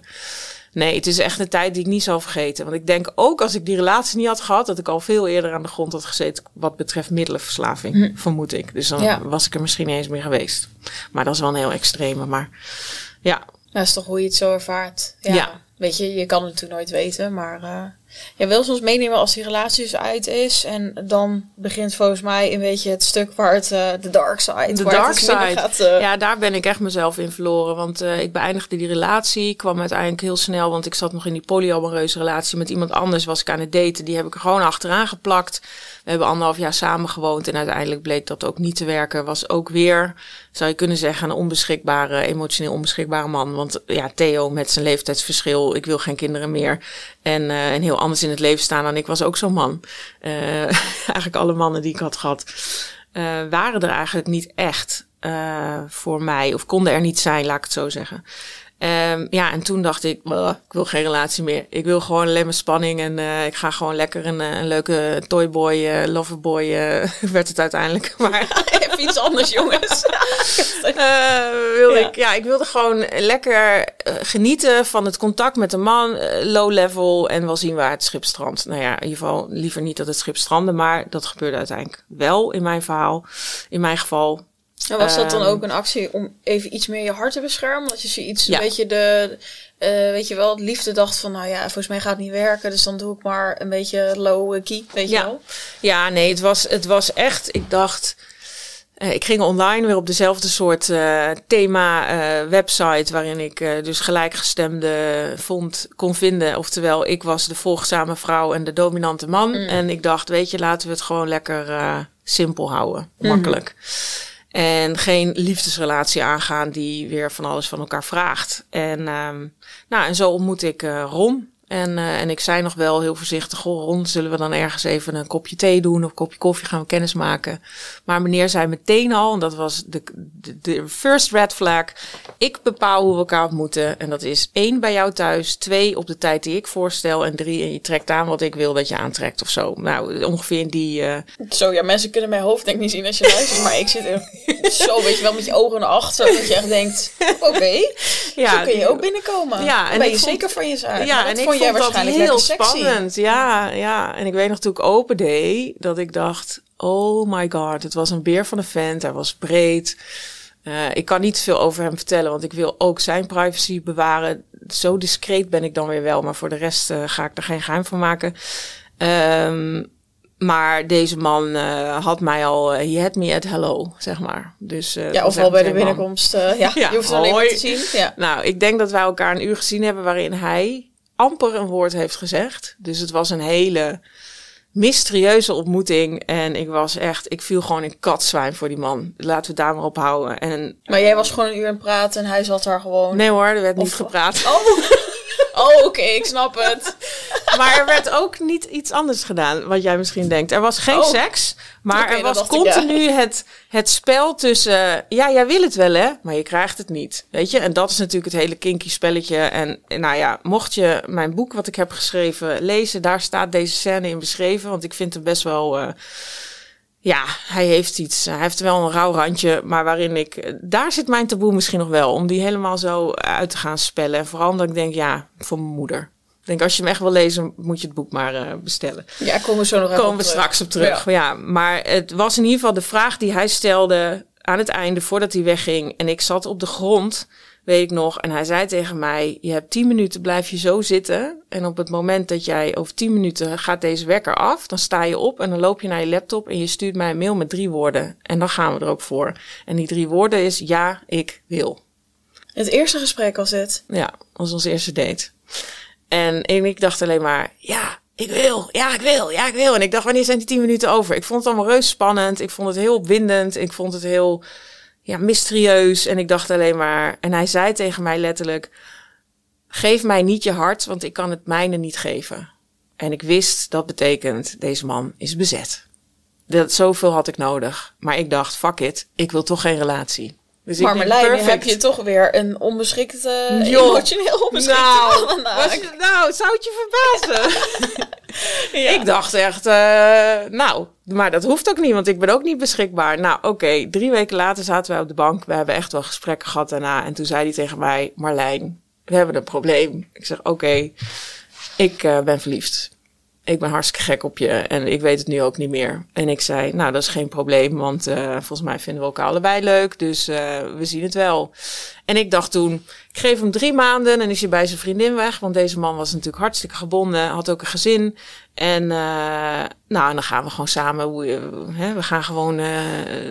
nee, het is echt een tijd die ik niet zal vergeten. Want ik denk ook als ik die relatie niet had gehad, dat ik al veel eerder aan de grond had gezeten wat betreft middelenverslaving, vermoed ik. Dus dan Ja. was ik er misschien niet eens meer geweest. Maar dat is wel een heel extreme. Maar ja, Dat is toch hoe je het zo ervaart. Ja. Ja. Weet je, je kan het natuurlijk nooit weten, maar uh, je wil soms meenemen als die relatie dus uit is. En dan begint volgens mij een beetje het stuk waar het, uh, de dark side, De dark side. gaat. uh, Ja, daar ben ik echt mezelf in verloren. Want ik beëindigde die relatie. kwam uiteindelijk heel snel, want ik zat nog in die polyamoreuze relatie met iemand anders. Was ik aan het daten. Die heb ik er gewoon achteraan geplakt. We hebben anderhalf jaar samen gewoond. En uiteindelijk bleek dat ook niet te werken. Was ook weer, zou je kunnen zeggen, een onbeschikbare, emotioneel onbeschikbare man. Want ja, Theo met zijn leeftijdsverschil. Ik wil geen kinderen meer. En, uh, en heel anders in het leven staan dan ik was ook zo'n man. Uh, *laughs* eigenlijk alle mannen die ik had gehad. Uh, waren er eigenlijk niet echt voor mij. Of konden er niet zijn, laat ik het zo zeggen. Um, ja, en toen dacht ik, ik wil geen relatie meer. Ik wil gewoon alleen maar spanning. En uh, ik ga gewoon lekker een, een leuke toyboy, uh, loverboy. *laughs* werd het uiteindelijk. *laughs* Maar *laughs* even iets anders, jongens. wilde ja. Ik, ja, ik wilde gewoon lekker genieten van het contact met de man. low level. En wel zien waar het schip strandt. Nou ja, in ieder geval liever niet dat het schip strandde. Maar dat gebeurde uiteindelijk wel in mijn verhaal. In mijn geval en was dat dan ook een actie om even iets meer je hart te beschermen? Dat je zoiets, Ja. een beetje de, uh, weet je wel, het liefde dacht van, nou ja, volgens mij gaat het niet werken, dus dan doe ik maar een beetje low key, weet je Ja. wel? Ja, nee, het was, het was echt, ik dacht, eh, ik ging online weer op dezelfde soort eh, thema eh, website waarin ik eh, dus gelijkgestemde vond, kon vinden. Oftewel, ik was de volgzame vrouw en de dominante man. En ik dacht, weet je, laten we het gewoon lekker eh, simpel houden, makkelijk. En geen liefdesrelatie aangaan die weer van alles van elkaar vraagt. En, um, nou, en zo ontmoet ik uh, Ron. En, uh, en ik zei nog wel heel voorzichtig, goh Ron, zullen we dan ergens even een kopje thee doen of een kopje koffie gaan we kennis maken. Maar meneer zei meteen al, en dat was de, de, de first red flag, ik bepaal hoe we elkaar ontmoeten. En dat is één bij jou thuis, twee op de tijd die ik voorstel en drie en je trekt aan wat ik wil dat je aantrekt of zo. Nou, ongeveer in die... Uh... Zo, ja, mensen kunnen mijn hoofd denk ik niet zien als je luistert, maar ik zit er zo, weet je wel, met je ogen naar achter, dat je echt denkt, oké, okay, ja, zo kun je ook binnenkomen. Ja, en ben je vond, zeker van je zaak. Ja, en ik vond jij dat waarschijnlijk heel lekker sexy. spannend. Ja, ja. En ik weet nog toen ik open deed, dat ik dacht, oh my god, het was een beer van een vent. Hij was breed. Uh, ik kan niet veel over hem vertellen, want ik wil ook zijn privacy bewaren. Zo discreet ben ik dan weer wel, maar voor de rest uh, ga ik er geen geheim van maken. Um, maar deze man uh, had mij al, uh, he had me at hello, zeg maar. Dus, uh, ja, ofwel bij de binnenkomst, ja, *laughs* ja, je hoeft het alleen maar te zien. Ja. Nou, ik denk dat wij elkaar een uur gezien hebben waarin hij amper een woord heeft gezegd. Dus het was een hele mysterieuze ontmoeting. En ik was echt, ik viel gewoon in katzwijn voor die man. Laten we het daar maar op houden. En, maar jij was gewoon een uur aan het praten en hij zat daar gewoon... Nee hoor, er werd Of- niet gepraat. Oh, *laughs* oh oké, ik snap het. Maar er werd ook niet iets anders gedaan, wat jij misschien denkt. Er was geen Oh. seks, maar er was dacht ik, ja. continu het, het spel tussen... Ja, jij wil het wel, hè, maar je krijgt het niet. Weet je, en dat is natuurlijk het hele kinky spelletje. En nou ja, mocht je mijn boek wat ik heb geschreven lezen... daar staat deze scène in beschreven, want ik vind hem best wel... eh, ja, hij heeft iets. Hij heeft wel een rauw randje, maar waarin ik. Daar zit mijn taboe misschien nog wel. Om die helemaal zo uit te gaan spellen. En vooral omdat ik denk, ja, voor mijn moeder. Ik denk, als je hem echt wil lezen, moet je het boek maar uh, bestellen. Ja, komen we zo nog Komen we terug. straks op terug. Ja. ja, maar het was in ieder geval de vraag die hij stelde aan het einde, voordat hij wegging. En ik zat op de grond, weet ik nog. En hij zei tegen mij, je hebt tien minuten, blijf je zo zitten. En op het moment dat jij over tien minuten gaat deze wekker af, dan sta je op en dan loop je naar je laptop en je stuurt mij een mail met drie woorden. En dan gaan we er ook voor. En die drie woorden is, ja, ik wil. Het eerste gesprek was dit. Ja, was ons eerste date. En, ik dacht alleen maar, ja, ik wil, ja, ik wil, ja, ik wil. En ik dacht, wanneer zijn die tien minuten over? Ik vond het allemaal reus spannend. Ik vond het heel opwindend. Ik vond het heel, ja, mysterieus. En ik dacht alleen maar, en hij zei tegen mij letterlijk, geef mij niet je hart, want ik kan het mijne niet geven. En ik wist, dat betekent, deze man is bezet. Dat, zoveel had ik nodig. Maar ik dacht, fuck it, ik wil toch geen relatie. Dus Marlijn, heb je toch weer een onbeschikt, eh, Joh. emotioneel onbeschikte Nou, was de je- nou, zou het je verbazen? *laughs* Ja. Ik dacht echt, eh, nou, maar dat hoeft ook niet, want ik ben ook niet beschikbaar. Nou, oké, drie weken later zaten wij op de bank. We hebben echt wel gesprekken gehad daarna. En toen zei hij tegen mij, Marlijn, we hebben een probleem. Ik zeg, oké, ik eh, ben verliefd. Ik ben hartstikke gek op je en ik weet het nu ook niet meer. En ik zei, nou, dat is geen probleem, want eh, volgens mij vinden we elkaar allebei leuk. Dus eh, we zien het wel. En ik dacht toen, ik geef hem drie maanden en is hij bij zijn vriendin weg. Want deze man was natuurlijk hartstikke gebonden, had ook een gezin. En eh, nou, en dan gaan we gewoon samen. hè, we gaan gewoon eh,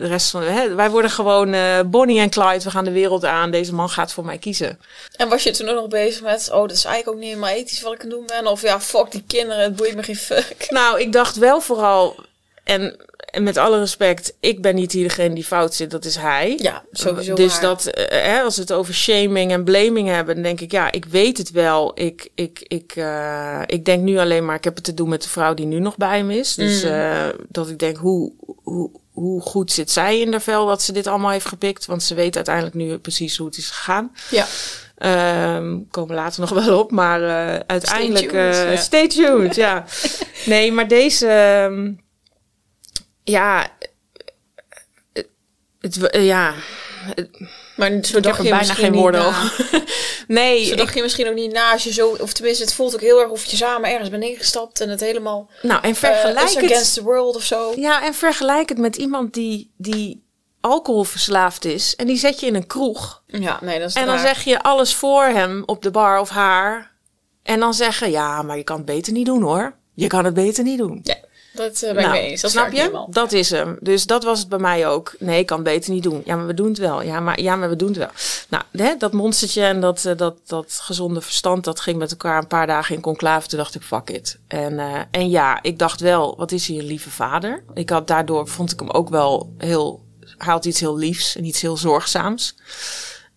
de rest van. Hè, wij worden gewoon eh, Bonnie en Clyde. We gaan de wereld aan. Deze man gaat voor mij kiezen. En was je toen ook nog bezig met, oh, dat is eigenlijk ook niet helemaal ethisch wat ik aan doen ben? Of ja, fuck die kinderen, het boeit me geen fuck. Nou, ik dacht wel vooral. En, en met alle respect, ik ben niet hier degene die fout zit, dat is hij. Ja, sowieso Dus waar. dat, eh, hè, als we het over shaming en blaming hebben, dan denk ik, ja, ik weet het wel. Ik, ik, ik, eh, ik denk nu alleen maar, ik heb het te doen met de vrouw die nu nog bij hem is. Dus Mm. eh, dat ik denk, hoe, hoe, hoe goed zit zij in de vel dat ze dit allemaal heeft gepikt? Want ze weet uiteindelijk nu precies hoe het is gegaan. Ja. Ehm komen later nog wel op, maar eh, uiteindelijk... Stay tuned, eh. Stay tuned, ja. *laughs* Nee, maar deze... ehm, ja... Het, het- ja, Maar zo dacht je er bijna geen woorden *laughs* nee, Zo dacht je misschien ook niet na als je zo... Of tenminste, het voelt ook heel erg of je samen ergens bent ingestapt en het helemaal... nou, en eh, vergelijk het... against the world of zo. Ja, en vergelijk het met iemand die, die alcoholverslaafd is. En die zet je in een kroeg. Ja, nee, dat is En dan raar. zeg je alles voor hem op de bar of haar. En dan zeggen, ja, maar je kan het beter niet doen hoor. Je kan het beter niet doen. Ja, dat eh, ben ik Nou, mee eens. Dat snap je? helemaal. Dat is hem. Dus dat was het bij mij ook. Nee, ik kan het beter niet doen. Ja, maar we doen het wel. Ja, maar, ja, maar we doen het wel. Nou, hè, dat monstertje en dat, eh, dat, dat gezonde verstand, dat ging met elkaar een paar dagen in conclave. Toen dacht ik, fuck it. En, eh, en ja, ik dacht wel, wat is hier een lieve vader? Ik had daardoor, vond ik hem ook wel heel, had iets heel liefs en iets heel zorgzaams.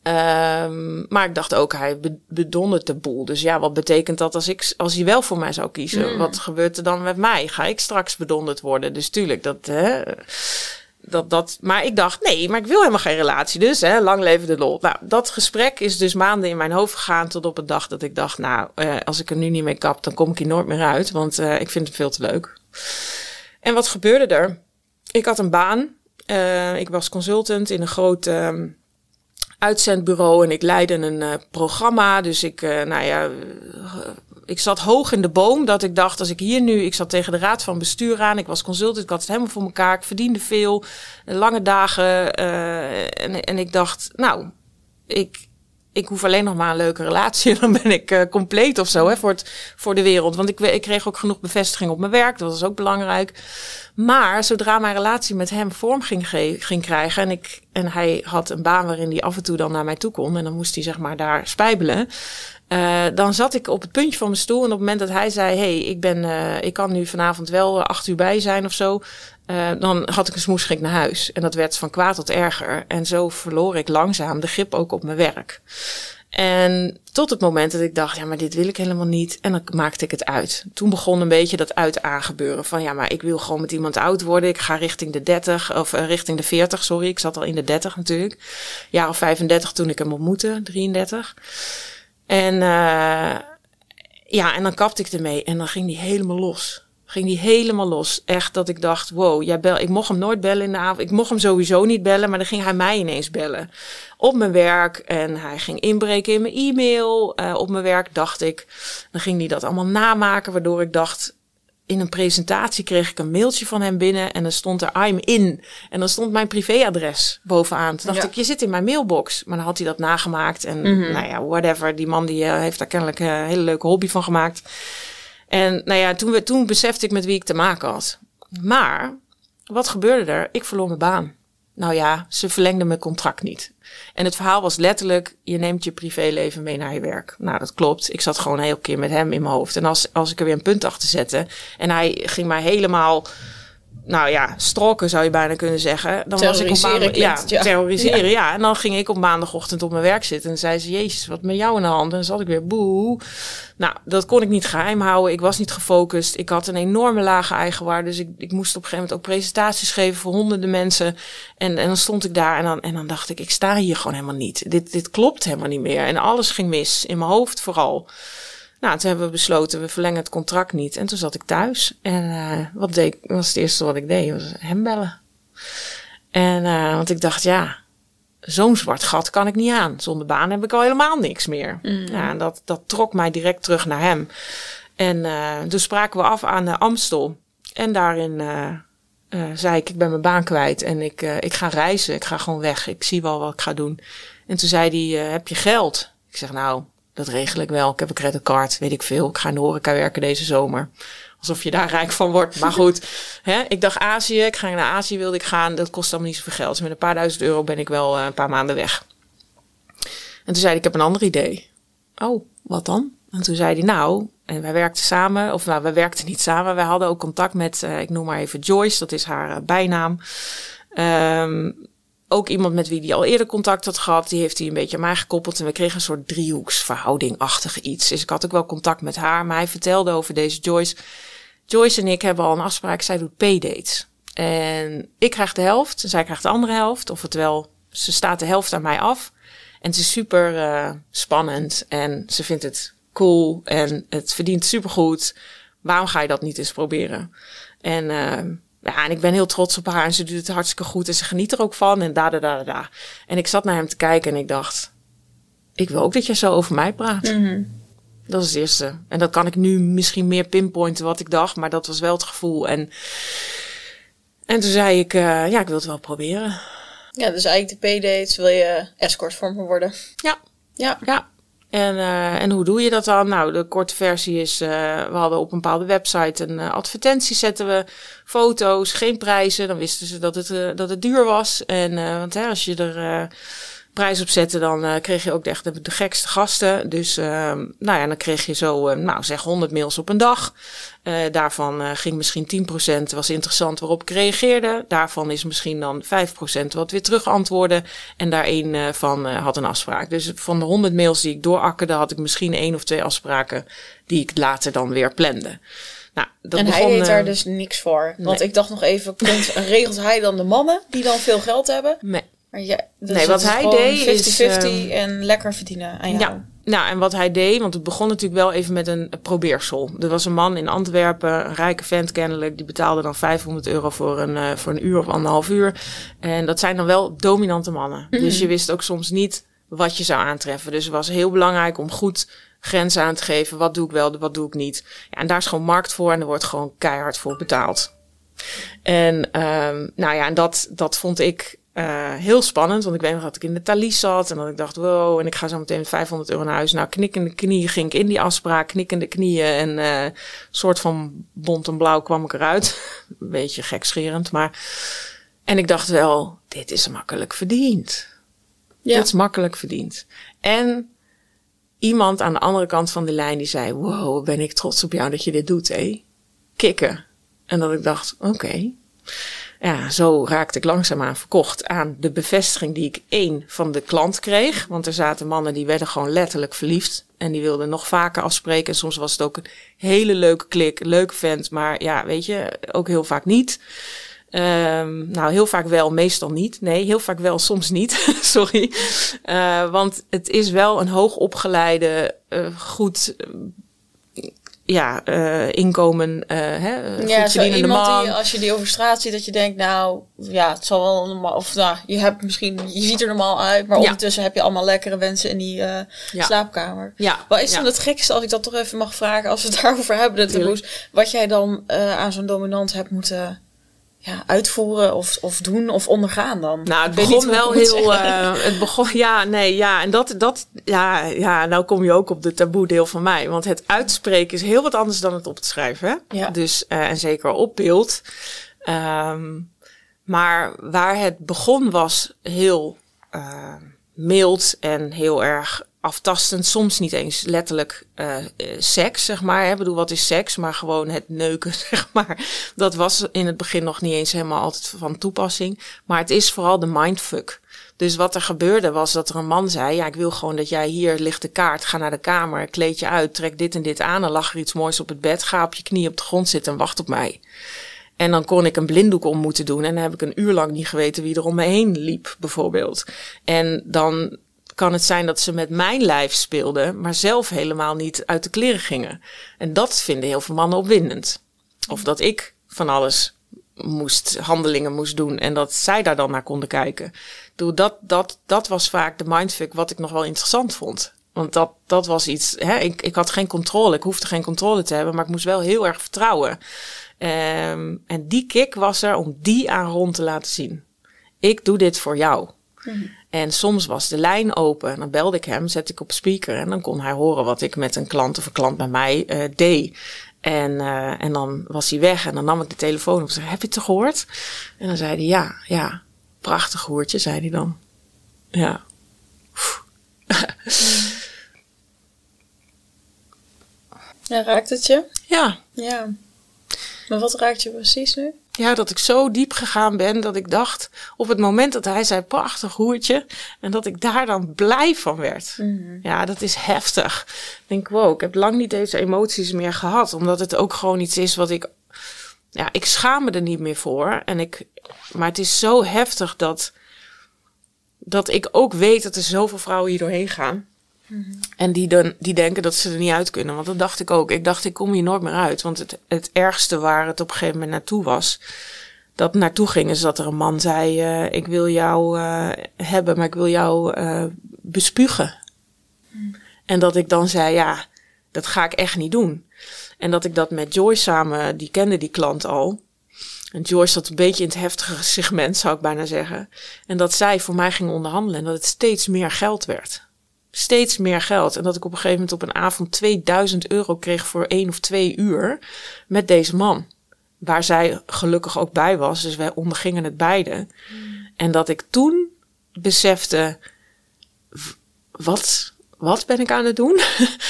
Ehm, maar ik dacht ook, hij be- bedondert de boel. Dus ja, wat betekent dat als, ik, als hij wel voor mij zou kiezen? Wat gebeurt er dan met mij? Ga ik straks bedonderd worden? Dus tuurlijk, dat, hè, dat, dat. Maar ik dacht, nee, maar ik wil helemaal geen relatie. Dus hè, lang leven de lol. Nou, dat gesprek is dus maanden in mijn hoofd gegaan tot op een dag dat ik dacht, nou, eh, als ik er nu niet mee kap, dan kom ik hier nooit meer uit. Want eh, ik vind het veel te leuk. En wat gebeurde er? Ik had een baan. Eh, ik was consultant in een groot ehm, uitzendbureau en ik leidde een eh, programma. Dus ik, eh, nou ja, eh, ik zat hoog in de boom dat ik dacht, als ik hier nu, ik zat tegen de raad van bestuur aan, ik was consultant, ik had het helemaal voor elkaar, ik verdiende veel, lange dagen. en, en ik dacht, nou, ik, ik hoef alleen nog maar een leuke relatie. *laughs* Dan ben ik eh, compleet of zo hè, voor, het, voor de wereld. Want ik, ik kreeg ook genoeg bevestiging op mijn werk. Dat was ook belangrijk. Maar zodra mijn relatie met hem vorm ging, ging krijgen. En, ik, en hij had een baan waarin hij af en toe dan naar mij toe kon. En dan moest hij zeg maar daar spijbelen. eh, dan zat ik op het puntje van mijn stoel. En op het moment dat hij zei: hey, ik, ben, eh, ik kan nu vanavond wel acht uur bij zijn of zo. Eh, dan had ik een smoesschrik naar huis. En dat werd van kwaad tot erger. En zo verloor ik langzaam de grip ook op mijn werk. En tot het moment dat ik dacht, ja, maar dit wil ik helemaal niet. En dan maakte ik het uit. Toen begon een beetje dat uit aangebeuren. Van ja, maar ik wil gewoon met iemand oud worden. Ik ga richting de 30, of eh, richting de 40, sorry. Ik zat al in de 30 natuurlijk. Jaar of 35 toen ik hem ontmoette, 33. En uh, ja, en dan kapte ik ermee. En dan ging die helemaal los. Ging die helemaal los. Echt dat ik dacht, wow, jij bel, ik mocht hem nooit bellen in de avond. Ik mocht hem sowieso niet bellen, maar dan ging hij mij ineens bellen. Op mijn werk. En hij ging inbreken in mijn e-mail. Uh, op mijn werk dacht ik. Dan ging hij dat allemaal namaken, waardoor ik dacht, in een presentatie kreeg ik een mailtje van hem binnen en dan stond er I'm in. En dan stond mijn privéadres bovenaan. Toen dacht Ja. ik, je zit in mijn mailbox. Maar dan had hij dat nagemaakt en nou ja, whatever. Die man die eh, heeft daar kennelijk een hele leuke hobby van gemaakt. En nou ja, toen, we, toen besefte ik met wie ik te maken had. Maar, wat gebeurde er? Ik verloor mijn baan. Nou ja, ze verlengden mijn contract niet. En het verhaal was letterlijk, je neemt je privéleven mee naar je werk. Nou, dat klopt. Ik zat gewoon een hele keer met hem in mijn hoofd. En als, als ik er weer een punt achter zette en hij ging mij helemaal nou ja, stroken zou je bijna kunnen zeggen. Dan was ik op maandag, ja, ja, terroriseren, ja. En dan ging ik op maandagochtend op mijn werk zitten en zei ze, jezus, wat met jou in de hand? En dan zat ik weer, boe. Nou, dat kon ik niet geheim houden. Ik was niet gefocust. Ik had een enorme lage eigenwaarde. Dus ik, ik moest op een gegeven moment ook presentaties geven voor honderden mensen. En, en dan stond ik daar en dan, en dan dacht ik, ik sta hier gewoon helemaal niet. Dit, dit klopt helemaal niet meer. En alles ging mis, in mijn hoofd vooral. Nou, toen hebben we besloten, we verlengen het contract niet. En toen zat ik thuis. En uh, wat deed, was het eerste wat ik deed, was hem bellen. En, uh, want ik dacht, ja, zo'n zwart gat kan ik niet aan. Zonder baan heb ik al helemaal niks meer. Mm. Ja, en dat, dat trok mij direct terug naar hem. En uh, toen spraken we af aan de Amstel. En daarin zei ik, ik ben mijn baan kwijt en ik, ik ga reizen. Ik ga gewoon weg. Ik zie wel wat ik ga doen. En toen zei hij, heb je geld? Ik zeg, nou, dat regel ik wel. Ik heb een creditcard, weet ik veel. Ik ga in de horeca werken deze zomer. Alsof je daar rijk van wordt. Maar goed, *laughs* hè, ik dacht Azië. Ik ga naar Azië wilde ik gaan. Dat kost allemaal niet zoveel geld. Dus met een paar duizend euro ben ik wel uh, een paar maanden weg. En toen zei hij, ik heb een ander idee. Oh, wat dan? En toen zei hij, nou, en wij werkten samen, of nou, wij werkten niet samen. Wij hadden ook contact met, uh, ik noem maar even Joyce, dat is haar uh, bijnaam. Um, ook iemand met wie hij al eerder contact had gehad, die heeft hij een beetje aan mij gekoppeld. En we kregen een soort driehoeksverhouding-achtig iets. Dus ik had ook wel contact met haar. Maar hij vertelde over deze Joyce. Joyce en ik hebben al een afspraak. Zij doet paydates. En ik krijg de helft en zij krijgt de andere helft. Of wel, ze staat de helft aan mij af. En het is super uh, spannend. En ze vindt het cool. En het verdient supergoed. Waarom ga je dat niet eens proberen? En uh, ja, en ik ben heel trots op haar en ze doet het hartstikke goed en ze geniet er ook van en da da da da. En ik zat naar hem te kijken en ik dacht, ik wil ook dat je zo over mij praat. Mhm. Dat is het eerste. En dat kan ik nu misschien meer pinpointen wat ik dacht, maar dat was wel het gevoel. En, en toen zei ik, uh, ja, ik wil het wel proberen. Ja, dus eigenlijk de P-dates wil je escort voor me worden. Ja. Ja. Ja. En, uh, en hoe doe je dat dan? Nou, de korte versie is, uh, we hadden op een bepaalde website een uh, advertentie, zetten we foto's, geen prijzen. Dan wisten ze dat het, dat het duur was. En want hè, als je er prijs op zette, dan uh, kreeg je ook echt de, de gekste gasten. Dus uh, nou ja, dan kreeg je zo, uh, nou zeg 100 mails op een dag. daarvan ging misschien 10% was interessant waarop ik reageerde. Daarvan is misschien dan 5% wat weer terug antwoordde. En daar één van had een afspraak. Dus van de 100 mails die ik doorakkerde, had ik misschien één of twee afspraken die ik later dan weer plande. Nou, dat en begon, hij deed daar dus niks voor. Want ik dacht nog even, *laughs* regelt hij dan de mannen die dan veel geld hebben? Nee. Maar ja, dus nee, wat hij deed 50 is... 50 uh, en lekker verdienen aan jou. Ja, nou, en wat hij deed, want het begon natuurlijk wel even met een probeersel. Er was een man in Antwerpen, een rijke vent kennelijk, die betaalde dan 500 euro voor een, uh, voor een uur of anderhalf uur. En dat zijn dan wel dominante mannen. Mm -hmm. Dus je wist ook soms niet wat je zou aantreffen. Dus het was heel belangrijk om goed grenzen aan te geven. Wat doe ik wel, wat doe ik niet. Ja, en daar is gewoon markt voor en er wordt gewoon keihard voor betaald. En um, nou ja, en dat, dat vond ik uh, heel spannend, want ik weet nog dat ik in de Thalys zat en dat ik dacht, wow, en ik ga zo meteen 500 euro naar huis. Nou, knikkende knieën ging ik in die afspraak, knikkende knieën en uh, soort van bont en blauw kwam ik eruit. *laughs* Een beetje gekscherend, maar. En ik dacht wel, dit is makkelijk verdiend. Ja. Dit is makkelijk verdiend. En iemand aan de andere kant van de lijn die zei, wow, ben ik trots op jou dat je dit doet, hé. Kikken. En dat ik dacht, oké. Okay ja, zo raakte ik langzaamaan verkocht aan de bevestiging die ik één van de klant kreeg. Want er zaten mannen die werden gewoon letterlijk verliefd. En die wilden nog vaker afspreken. En soms was het ook een hele leuke klik, leuke vent. Maar ja, weet je, ook heel vaak niet. Um, nou, heel vaak wel, meestal niet. Nee, heel vaak wel, soms niet. *laughs* Sorry. Uh, want het is wel een hoogopgeleide, uh, goed ja, uh, inkomen, uh, hè, ja, zo man. Die, als je die over straat ziet, dat je denkt, nou, ja, het zal wel normaal, of nou, je hebt misschien, je ziet er normaal uit, maar ja. ondertussen heb je allemaal lekkere wensen in die uh, ja. slaapkamer. Ja. Wat is dan het gekste, als ik dat toch even mag vragen, als we het daarover hebben, de taboes, wat jij dan aan zo'n dominant hebt moeten ja, uitvoeren of, of doen of ondergaan dan? Nou, het begon wel heel. Uh, het begon, ja, nee, ja. En dat, dat, ja, ja, nou kom je ook op de taboe deel van mij. Want het uitspreken is heel wat anders dan het op te schrijven. Hè? Ja. Dus, uh, en zeker op beeld. Um, maar waar het begon was heel uh, mild en heel erg aftastend, soms niet eens letterlijk uh, seks, zeg maar. Ik bedoel, wat is seks? Maar gewoon het neuken, *laughs* zeg maar. Dat was in het begin nog niet eens helemaal altijd van toepassing. Maar het is vooral de mindfuck. Dus wat er gebeurde was dat er een man zei: Ja, ik wil gewoon dat jij hier ligt de kaart. Ga naar de kamer, kleed je uit, trek dit en dit aan. En lag er iets moois op het bed. Ga op je knie op de grond zitten en wacht op mij. En dan kon ik een blinddoek om moeten doen. En dan heb ik een uur lang niet geweten wie er om me heen liep, bijvoorbeeld. En dan kan het zijn dat ze met mijn lijf speelden, maar zelf helemaal niet uit de kleren gingen. En dat vinden heel veel mannen opwindend. Of dat ik van alles moest, handelingen moest doen en dat zij daar dan naar konden kijken. Dat, dat, dat was vaak de mindfuck wat ik nog wel interessant vond. Want dat, dat was iets, hè, ik, ik had geen controle, ik hoefde geen controle te hebben, maar ik moest wel heel erg vertrouwen. Um, en die kick was er om die aan rond te laten zien. Ik doe dit voor jou. Mhm. En soms was de lijn open. En dan belde ik hem, zet ik op speaker. En dan kon hij horen wat ik met een klant of een klant bij mij uh, deed. En, uh, en dan was hij weg. En dan nam ik de telefoon op en zei, heb je het gehoord? En dan zei hij, ja, ja. Prachtig hoertje, zei hij dan. Ja. *laughs* Ja, raakt het je? Ja. Ja. Maar wat raakt je precies nu? Ja, dat ik zo diep gegaan ben dat ik dacht op het moment dat hij zei prachtig hoertje en dat ik daar dan blij van werd. Mhm. Ja, dat is heftig. Ik denk, wow, ik heb lang niet deze emoties meer gehad, omdat het ook gewoon iets is wat ik, ja, ik schaam me er niet meer voor. En ik, maar het is zo heftig dat, dat ik ook weet dat er zoveel vrouwen hier doorheen gaan. En die, dan, die denken dat ze er niet uit kunnen. Want dat dacht ik ook. Ik dacht, ik kom hier nooit meer uit. Want het, het ergste waar het op een gegeven moment naartoe was. Dat naartoe ging is dat er een man zei: uh, Ik wil jou uh, hebben, maar ik wil jou uh, bespugen. En dat ik dan zei: Ja, dat ga ik echt niet doen. En dat ik dat met Joyce samen, die kende die klant al. En Joyce zat een beetje in het heftige *laughs* segment, zou ik bijna zeggen. En dat zij voor mij ging onderhandelen en dat het steeds meer geld werd steeds meer geld. En dat ik op een gegeven moment op een avond 2000 euro kreeg voor één of twee uur met deze man. Waar zij gelukkig ook bij was. Dus wij ondergingen het beide. En dat ik toen besefte: wat, wat ben ik aan het doen?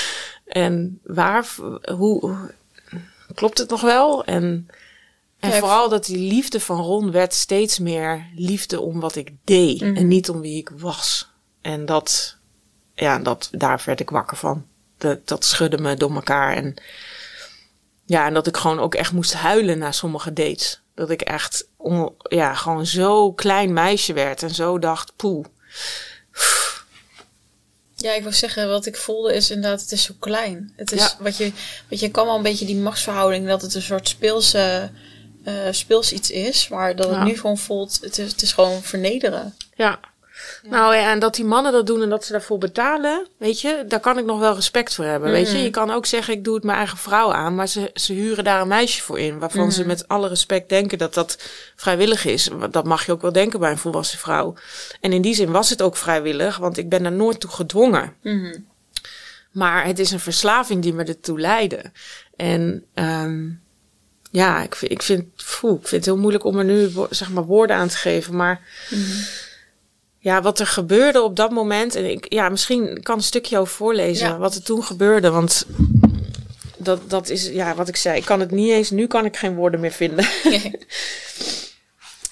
*laughs* en waar, hoe, klopt het nog wel? En, en vooral dat die liefde van Ron werd steeds meer liefde om wat ik deed en mhm. niet om wie ik was. En dat, ja, dat, daar werd ik wakker van. Dat, dat schudde me door elkaar. En ja, en dat ik gewoon ook echt moest huilen na sommige dates. Dat ik echt ja, gewoon zo klein meisje werd en zo dacht, poeh. Ja, ik wil zeggen, wat ik voelde is inderdaad, het is zo klein. Het is wat je, wat je kan wel een beetje die machtsverhouding, dat het een soort speelse, uh, speels iets is, maar dat het nu gewoon voelt, het is, het is gewoon vernederen. Ja, nou ja, en dat die mannen dat doen en dat ze daarvoor betalen, weet je, daar kan ik nog wel respect voor hebben. Weet je, mhm. je kan ook zeggen, ik doe het mijn eigen vrouw aan, maar ze, ze huren daar een meisje voor in, waarvan ze mhm. met alle respect denken dat dat vrijwillig is. Dat mag je ook wel denken bij een volwassen vrouw. En in die zin was het ook vrijwillig, want ik ben er nooit toe gedwongen. Mhm. Maar het is een verslaving die me ertoe leidde. En um, ja, ik, ik, vind, ik vind het heel moeilijk om er nu zeg maar woorden aan te geven, maar ja, wat er gebeurde op dat moment. En ik, ja, misschien kan een stukje over voorlezen wat er toen gebeurde. Want dat, dat is, ja, wat ik zei. Ik kan het niet eens, nu kan ik geen woorden meer vinden.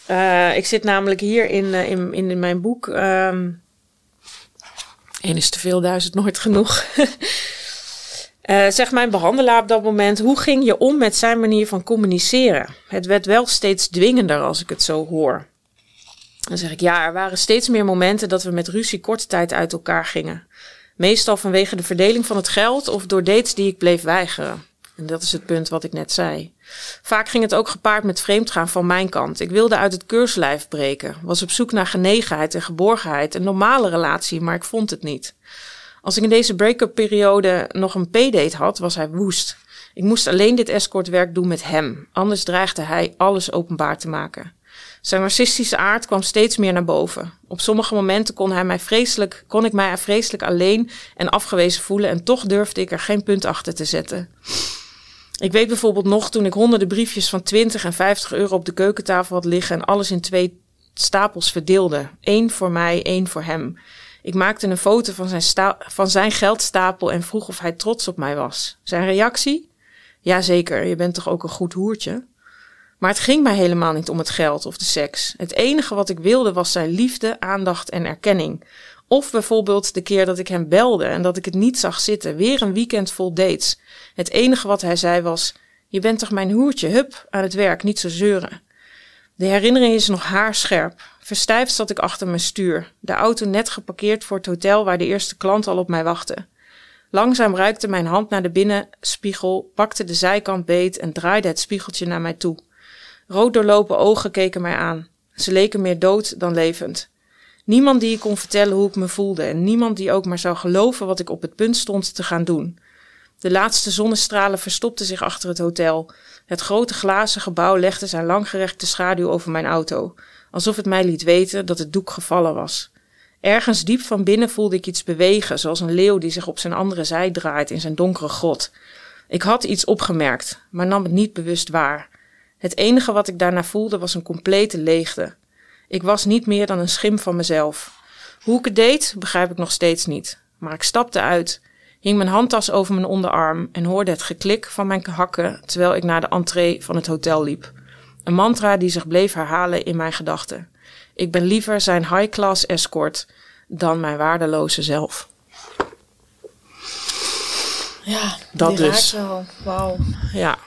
uh, *laughs* *laughs* ik zit namelijk hier in, uh, in, in, mijn boek. Um, Eén is te veel, duizend nooit genoeg. Uh, *laughs* zegt mijn behandelaar op dat moment: hoe ging je om met zijn manier van communiceren? Het werd wel steeds dwingender als ik het zo hoor. Dan zeg ik ja, er waren steeds meer momenten dat we met ruzie korte tijd uit elkaar gingen. Meestal vanwege de verdeling van het geld of door dates die ik bleef weigeren. En dat is het punt wat ik net zei. Vaak ging het ook gepaard met vreemdgaan van mijn kant. Ik wilde uit het keurslijf breken, was op zoek naar genegenheid en geborgenheid, een normale relatie, maar ik vond het niet. Als ik in deze break-up periode nog een p-date had, was hij woest. Ik moest alleen dit escortwerk doen met hem, anders dreigde hij alles openbaar te maken. Zijn narcistische aard kwam steeds meer naar boven. Op sommige momenten kon, hij mij vreselijk, kon ik mij vreselijk alleen en afgewezen voelen en toch durfde ik er geen punt achter te zetten. Ik weet bijvoorbeeld nog toen ik honderden briefjes van 20 en 50 euro op de keukentafel had liggen en alles in twee stapels verdeelde. Eén voor mij, één voor hem. Ik maakte een foto van zijn, van zijn geldstapel en vroeg of hij trots op mij was. Zijn reactie? Jazeker, je bent toch ook een goed hoertje? Maar het ging mij helemaal niet om het geld of de seks. Het enige wat ik wilde was zijn liefde, aandacht en erkenning. Of bijvoorbeeld de keer dat ik hem belde en dat ik het niet zag zitten. Weer een weekend vol dates. Het enige wat hij zei was: Je bent toch mijn hoertje, hup, aan het werk, niet zo zeuren. De herinnering is nog haarscherp. Verstijfd zat ik achter mijn stuur, de auto net geparkeerd voor het hotel waar de eerste klant al op mij wachtte. Langzaam ruikte mijn hand naar de binnenspiegel, pakte de zijkant beet en draaide het spiegeltje naar mij toe. Rood doorlopen ogen keken mij aan. Ze leken meer dood dan levend. Niemand die ik kon vertellen hoe ik me voelde en niemand die ook maar zou geloven wat ik op het punt stond te gaan doen. De laatste zonnestralen verstopten zich achter het hotel. Het grote glazen gebouw legde zijn langgerekte schaduw over mijn auto, alsof het mij liet weten dat het doek gevallen was. Ergens diep van binnen voelde ik iets bewegen, zoals een leeuw die zich op zijn andere zij draait in zijn donkere grot. Ik had iets opgemerkt, maar nam het niet bewust waar. Het enige wat ik daarna voelde was een complete leegte. Ik was niet meer dan een schim van mezelf. Hoe ik het deed, begrijp ik nog steeds niet. Maar ik stapte uit, hing mijn handtas over mijn onderarm en hoorde het geklik van mijn hakken terwijl ik naar de entree van het hotel liep. Een mantra die zich bleef herhalen in mijn gedachten. Ik ben liever zijn high-class escort dan mijn waardeloze zelf. Ja, Dat die dus. Wauw. Ja,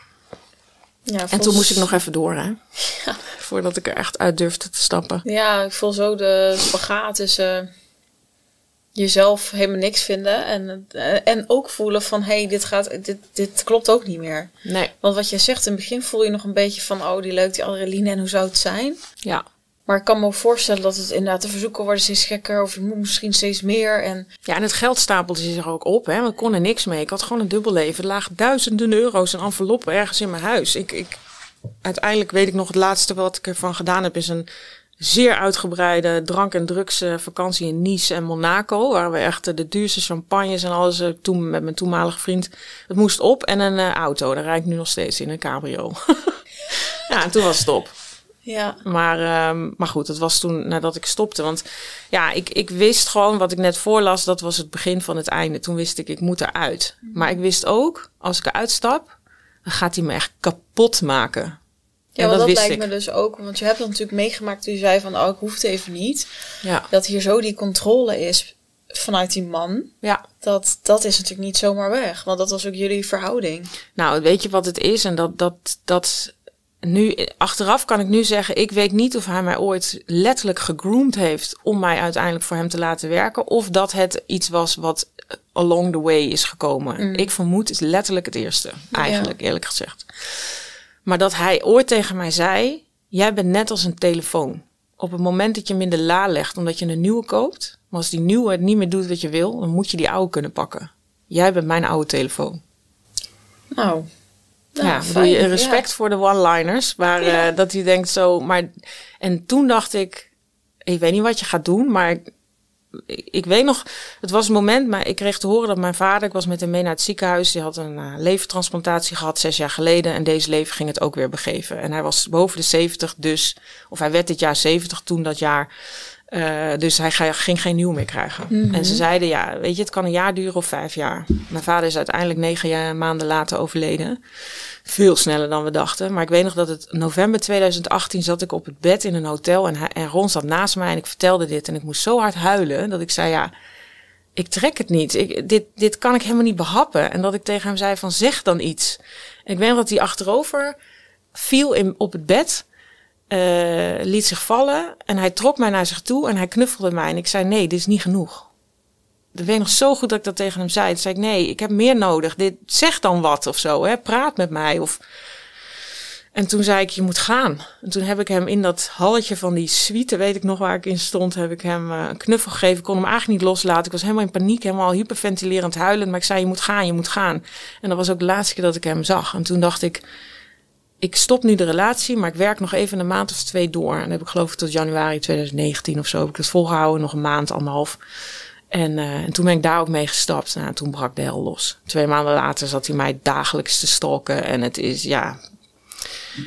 Ja, en toen moest ik nog even door, hè? *laughs* Voordat ik er echt uit durfde te stappen. Ja, ik voel zo de spagaat tussen jezelf helemaal niks vinden en, eh, en ook voelen van hé, hey, dit, gaat, dit, dit klopt ook niet meer. Nee, Want wat je zegt, in het begin voel je nog een beetje van oh, die leuk, die adrenaline en hoe zou het zijn? ja. Maar ik kan me voorstellen dat het inderdaad de verzoeken worden steeds gekker of je moet misschien steeds meer. En Ja, en het geld stapelde zich ook op, hè? Ik kon er niks mee. Ik had gewoon een dubbel leven. Er lagen duizenden euro's en enveloppen ergens in mijn huis. Ik, ik, uiteindelijk weet ik nog het laatste wat ik ervan gedaan heb, is een zeer uitgebreide drank- en drugsvakantie in Nice en Monaco. Waar we echt eh, de duurste champagnes en alles eh, toen met mijn toenmalige vriend. Het moest op. En een eh, auto. Daar rijd ik nu nog steeds in, een cabrio. *laughs* ja, en toen was het op. ja, Maar, ehm, maar goed, het was toen nadat ik stopte. Want ja, ik, ik wist gewoon wat ik net voorlas, dat was het begin van het einde. Toen wist ik, ik moet eruit. Maar ik wist ook, als ik eruit stap, dan gaat hij me echt kapot maken. ja en want dat dat lijkt ik. me dus ook. Want je hebt dat natuurlijk meegemaakt toen je zei van oh, ik hoef het even niet. Ja, Dat hier zo die controle is vanuit die man. ja. Dat, dat is natuurlijk niet zomaar weg. Want dat was ook jullie verhouding. Nou, weet je wat het is? En dat, dat, dat nu, achteraf kan ik nu zeggen, ik weet niet of hij mij ooit letterlijk gegroomd heeft om mij uiteindelijk voor hem te laten werken. Of dat het iets was wat along the way is gekomen. Ik vermoed is letterlijk het eerste, eigenlijk, eerlijk gezegd. Maar dat hij ooit tegen mij zei, jij bent net als een telefoon. Op het moment dat je hem in de la legt omdat je een nieuwe koopt, maar als die nieuwe het niet meer doet wat je wil, dan moet je die oude kunnen pakken. Jij bent mijn oude telefoon. Nou, ja, fijn, je respect voor de one-liners. Maar eh, dat hij denkt zo. Maar, en toen dacht ik, ik weet niet wat je gaat doen, maar ik, weet nog, het was een moment, maar ik kreeg te horen dat mijn vader, ik was met hem mee naar het ziekenhuis, die had een eh, levertransplantatie gehad zes jaar geleden en deze leven ging het ook weer begeven. En hij was boven de 70 dus, of hij werd dit jaar 70 toen dat jaar. Eh, dus hij ging geen nieuw meer krijgen. En ze zeiden, ja, weet je, het kan een jaar duren of vijf jaar. Mijn vader is uiteindelijk negen jaar, maanden later overleden. Veel sneller dan we dachten. Maar ik weet nog dat het november 2018 zat ik op het bed in een hotel. En, hij, en Ron zat naast mij en ik vertelde dit. En ik moest zo hard huilen dat ik zei, ja, ik trek het niet. Ik, dit, dit kan ik helemaal niet behappen. En dat ik tegen hem zei van, zeg dan iets. En ik weet nog dat hij achterover viel in, op het bed. Eh, liet zich vallen en hij trok mij naar zich toe en hij knuffelde mij. En ik zei, nee, dit is niet genoeg. Dat weet nog zo goed dat ik dat tegen hem zei. Toen zei ik, nee, ik heb meer nodig. Dit, zeg dan wat of zo, hè. Praat met mij. Of... En toen zei ik, je moet gaan. En toen heb ik hem in dat halletje van die suite, weet ik nog waar ik in stond, heb ik hem eh, een knuffel gegeven. Ik kon hem eigenlijk niet loslaten. Ik was helemaal in paniek, helemaal hyperventilerend huilen. Maar ik zei, je moet gaan, je moet gaan. En dat was ook de laatste keer dat ik hem zag. En toen dacht ik, ik stop nu de relatie, maar ik werk nog even een maand of twee door. En dan heb ik geloof ik tot januari 2019 of zo heb ik het volgehouden. Nog een maand, anderhalf. En, eh, en toen ben ik daar ook mee gestapt. Nou, toen brak de hel los. Twee maanden later zat hij mij dagelijks te stalken. En het is, ja...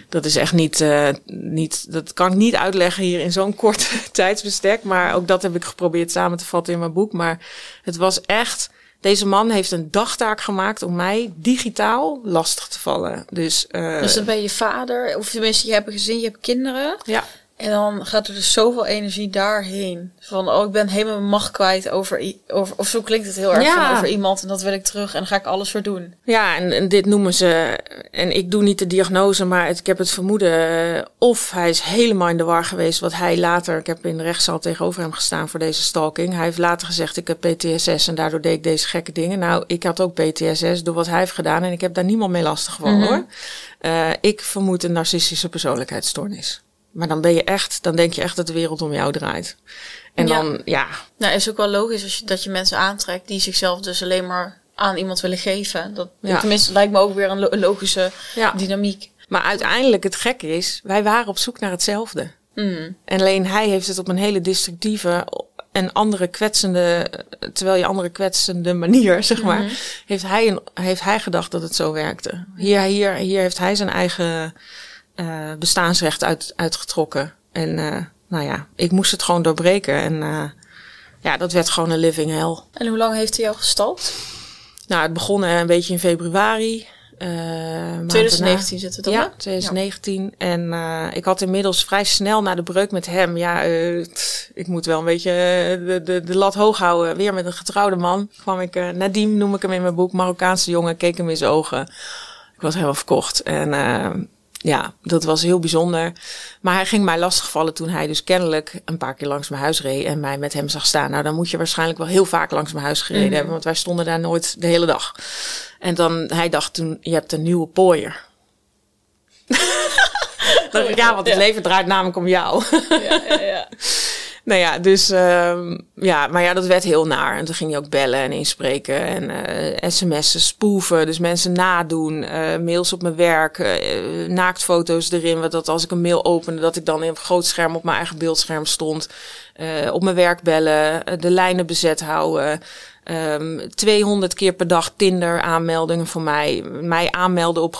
Dat is echt niet, uh, niet, dat kan ik niet uitleggen hier in zo'n kort *laughs* tijdsbestek. Maar ook dat heb ik geprobeerd samen te vatten in mijn boek. Maar het was echt, deze man heeft een dagtaak gemaakt om mij digitaal lastig te vallen. Dus, uh, dus dan ben je vader, of tenminste je hebt een gezin, je hebt kinderen. Ja. En dan gaat er dus zoveel energie daarheen. Van, oh, ik ben helemaal mijn macht kwijt over, over... Of zo klinkt het heel erg Ja. van over iemand en dat wil ik terug. En dan ga ik alles voor doen. Ja, en, en dit noemen ze, en ik doe niet de diagnose, maar het- ik heb het vermoeden, eh, of hij is helemaal in de war geweest, wat hij later, ik heb in de rechtszaal tegenover hem gestaan voor deze stalking. Hij heeft later gezegd, ik heb PTSS en daardoor deed ik deze gekke dingen. Nou, ik had ook PTSS door wat hij heeft gedaan en ik heb daar niemand mee lastig gevallen Mhm. hoor. Eh, ik vermoed een narcistische persoonlijkheidsstoornis. Maar dan ben je echt, dan denk je echt dat de wereld om jou draait. En Ja. dan, ja, Nou, is ook wel logisch als je, dat je mensen aantrekt die zichzelf dus alleen maar aan iemand willen geven. Dat, Ja. Tenminste, lijkt me ook weer een, lo- een logische ja. dynamiek. Maar uiteindelijk het gekke is, wij waren op zoek naar hetzelfde. Mm. En alleen hij heeft het op een hele destructieve en andere kwetsende, terwijl je andere kwetsende manier, *laughs* zeg maar, Mhm. heeft, hij een, heeft hij gedacht dat het zo werkte. Hier, hier, hier heeft hij zijn eigen eh, bestaansrecht uit, uitgetrokken. En eh, nou ja, ik moest het gewoon doorbreken. En eh, ja, dat werd gewoon een living hell. En hoe lang heeft hij jou gestalkt? Nou, het begon een beetje in februari. eh, maand 2019 zitten we toch? ja, 2019. En eh, ik had inmiddels vrij snel na de breuk met hem. Ja, eh, t- ik moet wel een beetje de, de, de lat hoog houden. Weer met een getrouwde man kwam ik. eh Nadim noem ik hem in mijn boek. Marokkaanse jongen. Keek hem in zijn ogen. Ik was helemaal verkocht. En ja, dat was heel bijzonder. Maar hij ging mij lastigvallen toen hij dus kennelijk een paar keer langs mijn huis reed. En mij met hem zag staan. Nou, dan moet je waarschijnlijk wel heel vaak langs mijn huis gereden Mhm. hebben. Want wij stonden daar nooit de hele dag. En dan, hij dacht toen, je hebt een nieuwe pooier. *laughs* ja, want het Ja. leven draait namelijk om jou. Ja, ja, ja. *laughs* nou ja, dus ehm, ja, maar ja, dat werd heel naar. En toen ging je ook bellen en inspreken en eh sms'en spoeven. Dus mensen nadoen, eh, mails op mijn werk, eh, naaktfoto's erin. Wat dat als ik een mail opende, dat ik dan in een groot scherm op mijn eigen beeldscherm stond. Op mijn werk bellen, de lijnen bezet houden. Ehm 200 keer per dag Tinder aanmeldingen voor mij. Mij aanmelden op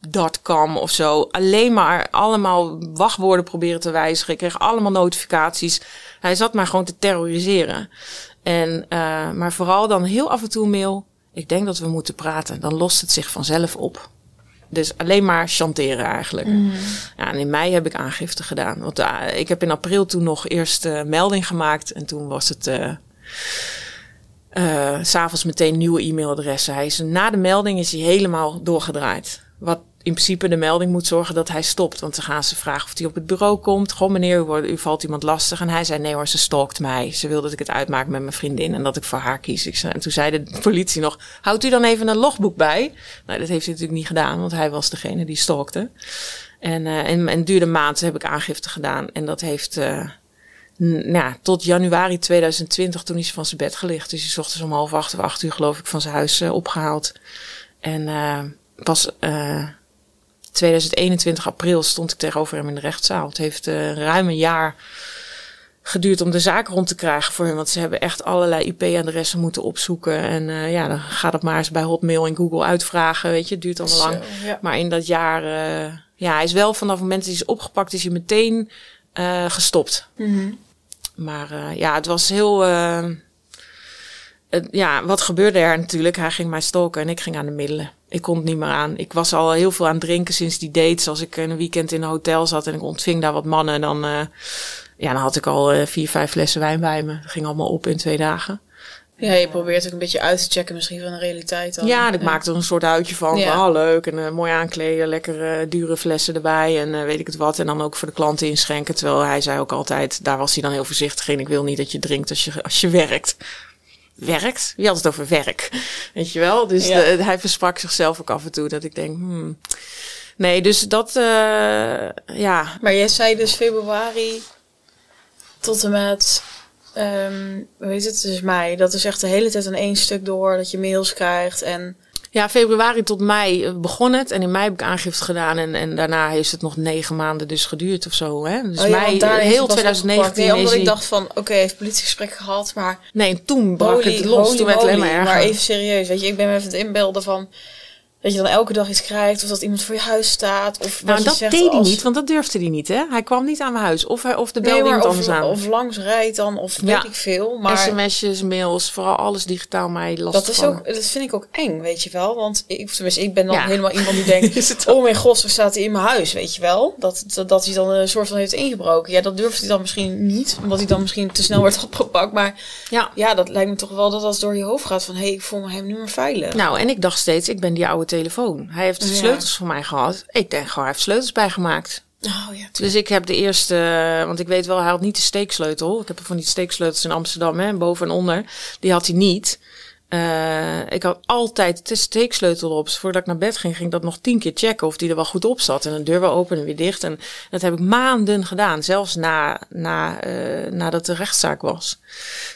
hookers.com of zo. Alleen maar allemaal wachtwoorden proberen te wijzigen. Ik kreeg allemaal notificaties. Hij zat maar gewoon te terroriseren. En, uh, maar vooral dan heel af en toe mail. Ik denk dat we moeten praten. Dan lost het zich vanzelf op. Dus alleen maar chanteren eigenlijk. Mm. Ja, en in mei heb ik aangifte gedaan. Want uh, ik heb in april toen nog eerst uh, melding gemaakt. En toen was het uh, s'avonds meteen nieuwe e-mailadressen. Hij is, na de melding is hij helemaal doorgedraaid. Wat in principe de melding moet zorgen dat hij stopt. Want dan gaan ze vragen of hij op het bureau komt. Gewoon meneer, u, valt iemand lastig. En hij zei nee hoor, ze stalkt mij. Ze wil dat ik het uitmaak met mijn vriendin en dat ik voor haar kies. Ik zei, en toen zei de *laughs* politie nog, houdt u dan even een logboek bij? Nou, dat heeft hij natuurlijk niet gedaan, want hij was degene die stalkte. En, uh, en, en duurde maand heb ik aangifte gedaan. En dat heeft... Uh, nou, tot januari 2020, toen is hij van zijn bed gelicht. Dus hij ochtends om half acht of acht uur, geloof ik, van zijn huis uh, opgehaald. En uh, pas uh, 2021 april stond ik tegenover hem in de rechtszaal. Het heeft uh, ruim een jaar geduurd om de zaak rond te krijgen voor hem. Want ze hebben echt allerlei IP-adressen moeten opzoeken. En uh, ja, dan gaat het maar eens bij Hotmail en Google uitvragen. Weet je, het duurt allemaal lang. Zo, ja. Maar in dat jaar, uh, ja, hij is wel vanaf het moment dat hij is opgepakt, is hij meteen uh, gestopt. Mm -hmm. Maar uh, ja, het was heel. Uh, ja, wat gebeurde er natuurlijk? Hij ging mij stalken en ik ging aan de middelen. Ik kon het niet meer aan. Ik was al heel veel aan het drinken sinds die dates. Als ik een weekend in een hotel zat en ik ontving daar wat mannen, dan, uh, ja, dan had ik al uh, vier, vijf flessen wijn bij me. Dat ging allemaal op in twee dagen. Ja, je probeert ook een beetje uit te checken misschien van de realiteit. Dan. Ja, ik ja. maakte er een soort uitje van. Ja. van oh, leuk. En uh, mooi aankleden, lekker uh, dure flessen erbij. En weet ik het wat. En dan ook voor de klanten inschenken. Terwijl hij zei ook altijd, daar was hij dan heel voorzichtig in. Ik wil niet dat je drinkt als je, als je werkt. Werkt? Wie had het over werk? Weet je wel? Dus ja. de, hij versprak zichzelf ook af en toe. Dat ik denk, hmm. Nee, dus dat, uh, ja. Maar jij zei dus februari tot en met um, weet het, dus mei. Dat is echt de hele tijd aan één stuk door. Dat je mails krijgt en... Ja, februari tot mei begon het. En in mei heb ik aangifte gedaan. En, en daarna heeft het nog negen maanden dus geduurd of zo. Hè? Dus oh, ja, mei, heel 2019 nee, omdat ik dacht van, oké, okay, heeft politiegesprek gehad, maar... Nee, en toen brak holy, het los. Toen werd het alleen maar erger. Maar even serieus, weet je, ik ben me even het inbeelden van... Dat je dan elke dag iets krijgt, of dat iemand voor je huis staat. Of Nou, dat zegt deed hij als- niet, want dat durfde hij niet, hè? Hij kwam niet aan mijn huis. Of, hij, of de Nee, iemand of, anders aan. of langs rijdt dan, of Ja. weet ik veel. Maar SMS'jes, mails, vooral alles digitaal mij last dat, is ook, dat vind ik ook eng, weet je wel. Want ik, tenminste, ik ben dan Ja. helemaal iemand die denkt... *laughs* Is het oh mijn god, zo staat hij in mijn huis, weet je wel. Dat, dat, dat hij dan een soort van heeft ingebroken. Ja, dat durft hij dan misschien niet, omdat hij dan misschien te snel werd *laughs* opgepakt. Maar Ja. ja, dat lijkt me toch wel dat dat door je hoofd gaat van... hé, hey, ik voel me hem nu meer veilig. Nou, en ik dacht steeds, ik ben die oude telefoon. Hij heeft de Ja. sleutels van mij gehad. Ik denk gewoon, hij heeft sleutels bijgemaakt. Oh ja. Dus ik heb de eerste, want ik weet wel, hij had niet de steeksleutel. Ik heb van die steeksleutels in Amsterdam, hè, boven en onder. Die had hij niet. Eh, ik had altijd de steeksleutel op. Dus voordat ik naar bed ging, ging ik dat nog tien keer checken of die er wel goed op zat. En de deur wel open en weer dicht. En dat heb ik maanden gedaan, zelfs na, na, eh, nadat de rechtszaak was.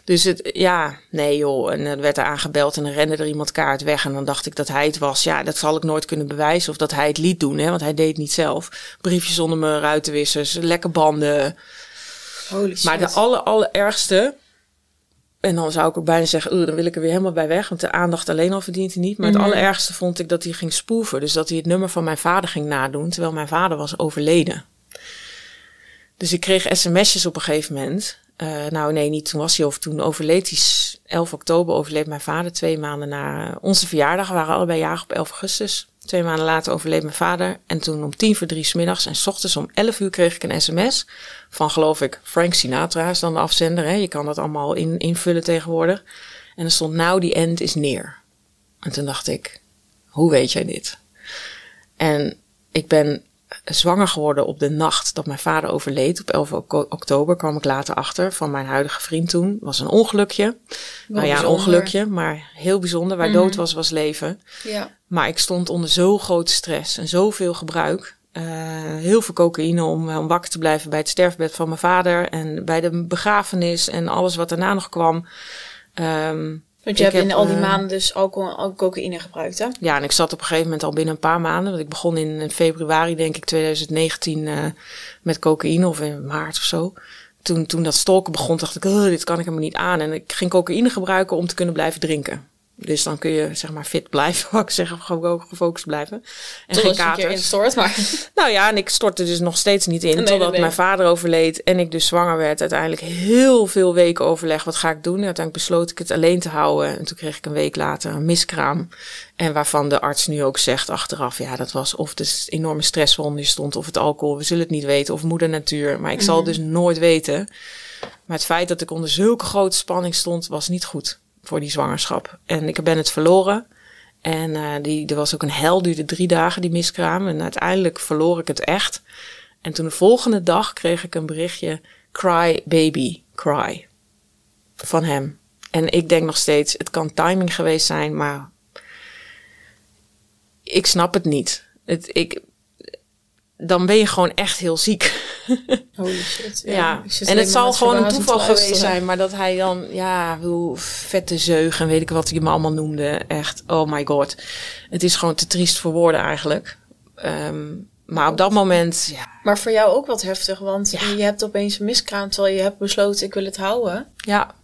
Dus het, ja, nee joh. En er werd er aangebeld en dan rende er iemand kaart weg. En dan dacht ik dat hij het was. Ja, dat zal ik nooit kunnen bewijzen. Of dat hij het liet doen, hè, want hij deed het niet zelf. Briefjes onder mijn ruitenwissers, lekke banden. Holy shit. Maar de aller, allerergste... En dan zou ik ook bijna zeggen, "Oeh, dan wil ik er weer helemaal bij weg. Want de aandacht alleen al verdient hij niet. Maar Mhm. het allerergste vond ik dat hij ging spoeven. Dus dat hij het nummer van mijn vader ging nadoen. Terwijl mijn vader was overleden. Dus ik kreeg sms'jes op een gegeven moment. Eh, nou nee, niet toen was hij over. Toen overleed hij. s- 11 oktober overleed mijn vader. Twee maanden na onze verjaardag. We waren allebei jarig op 11 augustus. Twee maanden later overleed mijn vader. En toen om tien voor drie 's middags en s ochtends om 11 uur kreeg ik een sms. Van geloof ik Frank Sinatra is dan de afzender. Hè? Je kan dat allemaal in, invullen tegenwoordig. En er stond now the end is near. En toen dacht ik, hoe weet jij dit? En ik ben zwanger geworden op de nacht dat mijn vader overleed. Op 11 ok- oktober kwam ik later achter van mijn huidige vriend toen. was een ongelukje. nou ja, een ongelukje, maar heel bijzonder. Waar dood was, was leven. Ja. Maar ik stond onder zo grote stress en zoveel gebruik. Eh, heel veel cocaïne om, om wakker te blijven bij het sterfbed van mijn vader. En bij de begrafenis en alles wat daarna nog kwam. Ehm, Want je Ik hebt in al die eh, maanden dus alcohol en cocaïne gebruikt, hè? ja, en ik zat op een gegeven moment al binnen een paar maanden. Want ik begon in februari, denk ik, 2019 eh, met cocaïne of in maart of zo. Toen, toen dat stalken begon, dacht ik, "Oh, dit kan ik helemaal niet aan. En ik ging cocaïne gebruiken om te kunnen blijven drinken. Dus dan kun je, zeg maar, fit blijven, *laughs* wou ik zeggen, gewoon gefocust blijven. En geen je een keer katers. instort, maar... *laughs* Nou ja, en ik stortte dus nog steeds niet in. Nee, totdat nee, mijn vader overleed en ik dus zwanger werd. Uiteindelijk heel veel weken overleg. Wat ga ik doen? En uiteindelijk besloot ik het alleen te houden. En toen kreeg ik een week later een miskraam. En waarvan de arts nu ook zegt achteraf. Ja, dat was of de enorme stress waaronder je stond. Of het alcohol. We zullen het niet weten. Of moeder natuur. Maar ik zal Mhm. het dus nooit weten. Maar het feit dat ik onder zulke grote spanning stond. Was niet goed voor die zwangerschap. En ik ben het verloren. En eh, die, er was ook een hel, duurde drie dagen, die miskraam. En uiteindelijk verloor ik het echt. En toen de volgende dag kreeg ik een berichtje, cry baby, cry. Van hem. En ik denk nog steeds, het kan timing geweest zijn, maar ik snap het niet. Het, ik, dan ben je gewoon echt heel ziek. *laughs* Holy shit. Ja, en het zal gewoon een toeval geweest zijn, maar dat hij dan, ja, hoe vette zeug en weet ik wat hij me allemaal noemde. Echt, oh my god. Het is gewoon te triest voor woorden eigenlijk. Ehm, maar op dat moment, ja, Maar voor jou ook wat heftig, want Ja. je hebt opeens een miskraam terwijl je hebt besloten ik wil het houden. ja.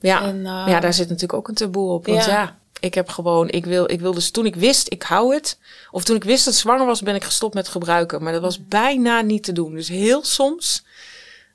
Ja, En, eh, ja daar zit natuurlijk ook een taboe op. Want Ja. ja, ik heb gewoon, ik wil, ik wil dus toen ik wist, ik hou het. Of toen ik wist dat ik zwanger was, ben ik gestopt met gebruiken. Maar dat was bijna niet te doen. Dus heel soms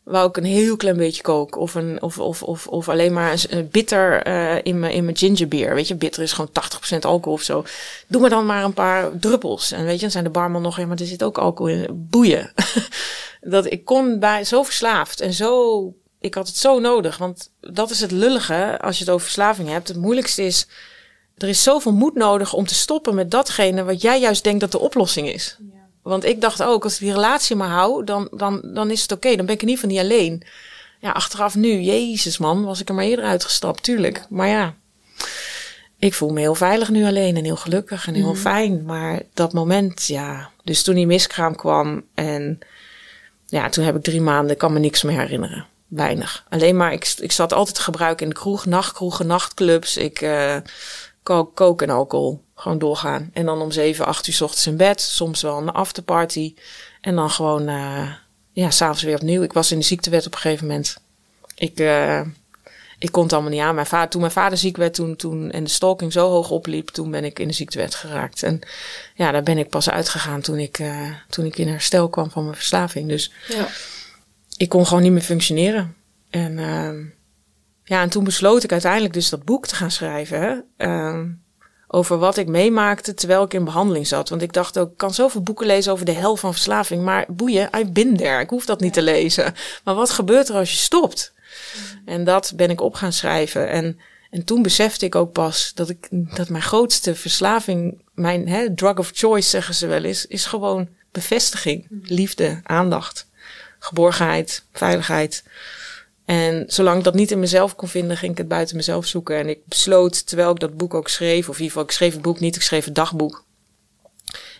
wou ik een heel klein beetje koken. Of, een, of, of, of, of alleen maar een, bitter eh, in mijn in mijn gingerbeer. Weet je, bitter is gewoon 80% alcohol of zo. Doe maar dan maar een paar druppels. En weet je, dan zijn de barman nog, ja, maar er zit ook alcohol in. Boeien. *laughs* dat ik kon bij, zo verslaafd en zo... Ik had het zo nodig, want dat is het lullige als je het over verslaving hebt. Het moeilijkste is, er is zoveel moed nodig om te stoppen met datgene wat jij juist denkt dat de oplossing is. Want ik dacht ook, als ik die relatie maar hou, dan, dan, dan is het oké. Dan ben ik in ieder geval niet alleen. Ja, achteraf nu, jezus man, was ik er maar eerder uitgestapt, tuurlijk. Maar ja, ik voel me heel veilig nu alleen en heel gelukkig en heel fijn. Maar dat moment, ja. Dus toen die miskraam kwam en ja, toen heb ik drie maanden, ik kan me niks meer herinneren. Weinig. Alleen maar, ik, ik zat altijd te gebruiken in de kroeg, nachtkroegen, nachtclubs. Ik uh, kook, kook en alcohol. Gewoon doorgaan. En dan om zeven, acht uur s ochtends in bed. Soms wel een afterparty. En dan gewoon, uh, ja, s'avonds weer opnieuw. Ik was in de ziektewet op een gegeven moment. Ik, uh, ik kon het allemaal niet aan. Mijn vader, toen mijn vader ziek werd toen, toen, en de stalking zo hoog opliep, toen ben ik in de ziektewet geraakt. En ja, daar ben ik pas uitgegaan toen ik, uh, toen ik in herstel kwam van mijn verslaving. Dus ja. ik kon gewoon niet meer functioneren. En ja, en toen besloot ik uiteindelijk dus dat boek te gaan schrijven. Uh, over wat ik meemaakte terwijl ik in behandeling zat. Want ik dacht ook, ik kan zoveel boeken lezen over de hel van verslaving. Maar boeien, I been there. Ik hoef dat niet te lezen. Maar wat gebeurt er als je stopt? En dat ben ik op gaan schrijven. En, en toen besefte ik ook pas dat, ik, dat mijn grootste verslaving, mijn hè, drug of choice zeggen ze wel eens, is gewoon bevestiging, liefde, aandacht, geborgenheid, veiligheid. En zolang ik dat niet in mezelf kon vinden, ging ik het buiten mezelf zoeken. En ik besloot, terwijl ik dat boek ook schreef, of in ieder geval, ik schreef het boek niet, ik schreef het dagboek.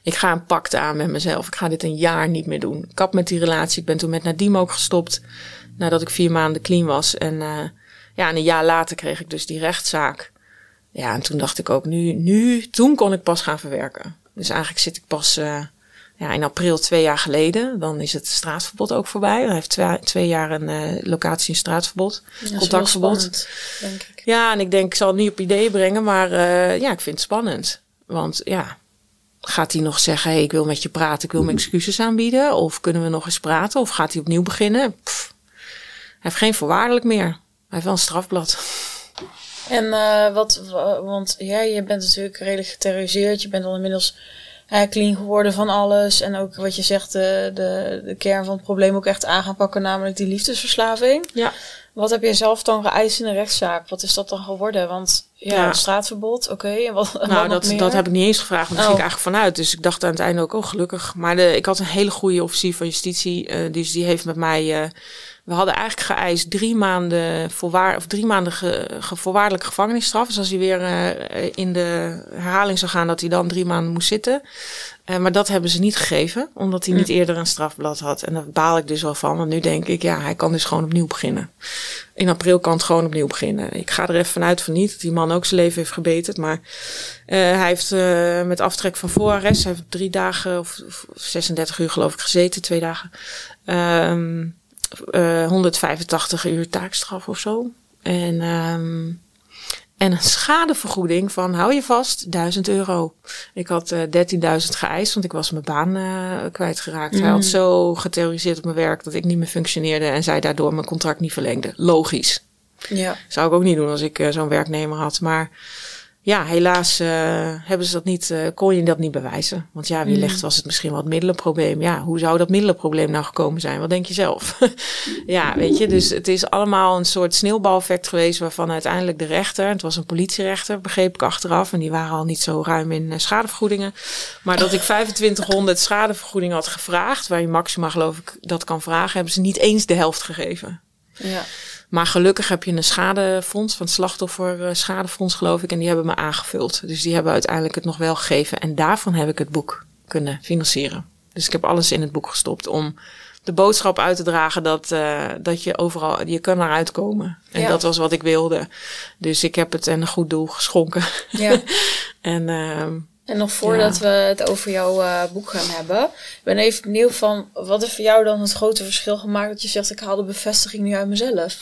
Ik ga een pakte aan met mezelf. Ik ga dit een jaar niet meer doen. Ik kap met die relatie. Ik ben toen met Nadim ook gestopt. Nadat ik vier maanden clean was. En uh, ja, en een jaar later kreeg ik dus die rechtszaak. Ja, en toen dacht ik ook, nu, nu, toen kon ik pas gaan verwerken. Dus eigenlijk zit ik pas uh, ja, in april twee jaar geleden. Dan is het straatverbod ook voorbij. Hij heeft twee, twee jaar een uh, locatie in straatverbod. Ja, contactverbod. Spannend, denk ik. Ja, en ik denk, ik zal het niet op ideeën brengen. Maar ja, ik vind het spannend. Want ja, Gaat hij nog zeggen, hey, ik wil met je praten, ik wil me excuses aanbieden? Of kunnen we nog eens praten? Of gaat hij opnieuw beginnen? Hij heeft geen voorwaardelijk meer. Hij heeft wel een strafblad. En uh, wat, want ja, je bent natuurlijk redelijk geterroriseerd. Je bent al inmiddels uh, clean geworden van alles. En ook wat je zegt, de, de, de kern van het probleem ook echt aan gaan pakken, namelijk die liefdesverslaving. Ja. Wat heb je zelf dan geëist in de rechtszaak? Wat is dat dan geworden? Want ja, straatverbod, oké. En wat, *laughs* nou, dat, dat heb ik niet eens gevraagd, want daar ging ik oh. eigenlijk vanuit. Dus ik dacht aan het einde ook, oh gelukkig. Maar de, ik had een hele goede officier van justitie, uh, dus die heeft met mij... Uh, we hadden eigenlijk geëist drie maanden, voorwaar, of drie maanden ge, ge, voorwaardelijke gevangenisstraf. Dus als hij weer uh, in de herhaling zou gaan, dat hij dan drie maanden moest zitten. Uh, maar dat hebben ze niet gegeven, omdat hij niet hm. eerder een strafblad had. En daar baal ik dus wel van, want nu denk ik, ja, hij kan dus gewoon opnieuw beginnen. In april kan het gewoon opnieuw beginnen. Ik ga er even vanuit van niet, dat die man ook zijn leven heeft gebeterd. Maar uh, hij heeft uh, met aftrek van voorarrest, hij heeft drie dagen of, of 36 uur geloof ik gezeten, twee dagen. Um, 185 uur taakstraf of zo. En um, en een schadevergoeding van, hou je vast, 1000 euro. Ik had uh, eh, 13.000 geëist, want ik was mijn baan uh, kwijtgeraakt. Mm. Hij had mm. zo geterroriseerd op mijn werk dat ik niet meer functioneerde en zij daardoor mijn contract niet verlengde. Logisch. Ja. Zou ik ook niet doen als ik zo'n werknemer had. Maar ja, helaas uh, hebben ze dat niet, uh, kon je dat niet bewijzen. Want ja, wie legt mm. was het misschien wel het middelenprobleem. Ja, hoe zou dat middelenprobleem nou gekomen zijn? Wat denk je zelf? *laughs* ja, weet je, dus het is allemaal een soort sneeuwbaleffect geweest waarvan uiteindelijk de rechter, het was een politierechter, begreep ik achteraf, en die waren al niet zo ruim in uh, schadevergoedingen. Maar dat ik 2500 *laughs* schadevergoedingen had gevraagd, waar je maximaal geloof ik dat kan vragen, hebben ze niet eens de helft gegeven. Ja. Maar gelukkig heb je een schadefonds van het slachtoffer eh, geloof ik. En die hebben me aangevuld. Dus die hebben uiteindelijk het nog wel gegeven. En daarvan heb ik het boek kunnen financieren. Dus ik heb alles in het boek gestopt om de boodschap uit te dragen dat, uh, dat je overal, je kan eruit komen. En ja. dat was wat ik wilde. Dus ik heb het een goed doel geschonken. Ja. *laughs* en uh, en nog voordat we het over jouw uh, boek gaan hebben, ik ben even benieuwd van wat heeft voor jou dan het grote verschil gemaakt dat je zegt ik haal de bevestiging nu uit mezelf?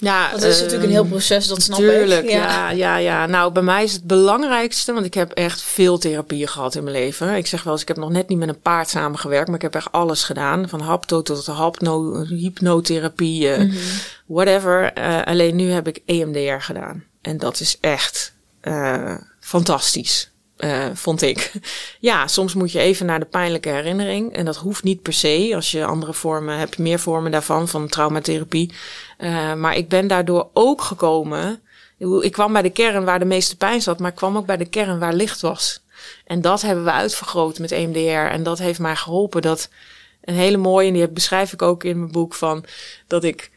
Ja, dat is uh, natuurlijk een heel proces, dat snap tuurlijk, ik. Ja. ja, ja, ja. Nou, bij mij is het belangrijkste, want ik heb echt veel therapieën gehad in mijn leven. Ik zeg wel eens, ik heb nog net niet met een paard samengewerkt, maar ik heb echt alles gedaan. Van hapto tot hapno, hypnotherapie, mm -hmm. whatever. Uh, alleen nu heb ik EMDR gedaan. En dat is echt uh, fantastisch. Uh, vond ik. *laughs* Ja, soms moet je even naar de pijnlijke herinnering. En dat hoeft niet per se. Als je andere vormen, heb je meer vormen daarvan, van traumatherapie. Uh, maar ik ben daardoor ook gekomen. Ik kwam bij de kern waar de meeste pijn zat, maar ik kwam ook bij de kern waar licht was. En dat hebben we uitvergroot met EMDR. En dat heeft mij geholpen. Dat een hele mooie, en die beschrijf ik ook in mijn boek, van dat ik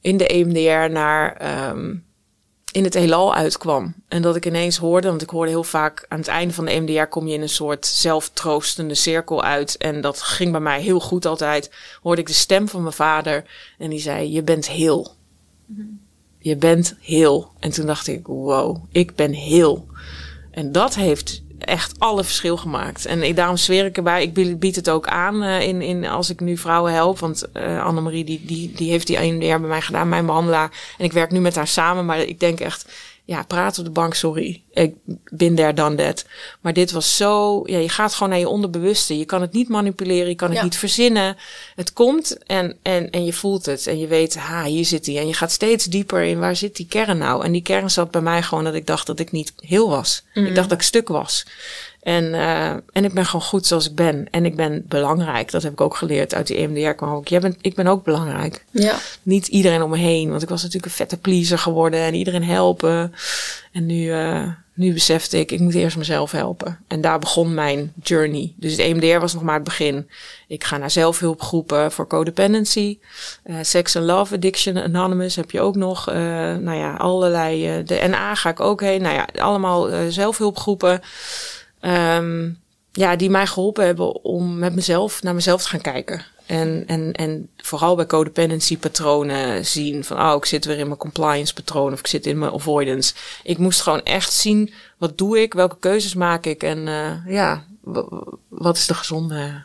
in de EMDR naar um, in het heelal uitkwam. En dat ik ineens hoorde, want ik hoorde heel vaak aan het einde van de MDR kom je in een soort zelftroostende cirkel uit. En dat ging bij mij heel goed altijd. Hoorde ik de stem van mijn vader en die zei: Je bent heel. Je bent heel. En toen dacht ik: Wow, ik ben heel. En dat heeft echt alle verschil gemaakt. En ik, daarom zweer ik erbij, ik bied het ook aan uh, in, in, als ik nu vrouwen help. Want uh, Annemarie die, die, die heeft die een jaar bij mij gedaan, mijn behandelaar. En ik werk nu met haar samen, maar ik denk echt ja, praat op de bank, sorry. Ik ben daar dan dat. Maar dit was zo, ja, je gaat gewoon naar je onderbewuste. Je kan het niet manipuleren, je kan het ja. niet verzinnen. Het komt en, en, en je voelt het. En je weet, ha, hier zit hij. En je gaat steeds dieper in, waar zit die kern nou? En die kern zat bij mij gewoon dat ik dacht dat ik niet heel was. Mm. Ik dacht dat ik stuk was. En, uh, en ik ben gewoon goed zoals ik ben. En ik ben belangrijk. Dat heb ik ook geleerd uit die EMDR. kwam ook. Jij bent, ik ben ook belangrijk. Ja. Niet iedereen om me heen. Want ik was natuurlijk een vette pleaser geworden. En iedereen helpen. En nu, uh, nu besefte ik, ik moet eerst mezelf helpen. En daar begon mijn journey. Dus het EMDR was nog maar het begin. Ik ga naar zelfhulpgroepen voor codependency. Uh, Sex and Love Addiction Anonymous heb je ook nog. Uh, nou ja, allerlei. de NA ga ik ook heen. Nou ja, allemaal zelfhulpgroepen. Um, ja, die mij geholpen hebben om met mezelf naar mezelf te gaan kijken. En, en, en vooral bij codependency patronen zien van, oh, ik zit weer in mijn compliance patroon of ik zit in mijn avoidance. Ik moest gewoon echt zien, wat doe ik, welke keuzes maak ik en uh, ja, wat is de gezonde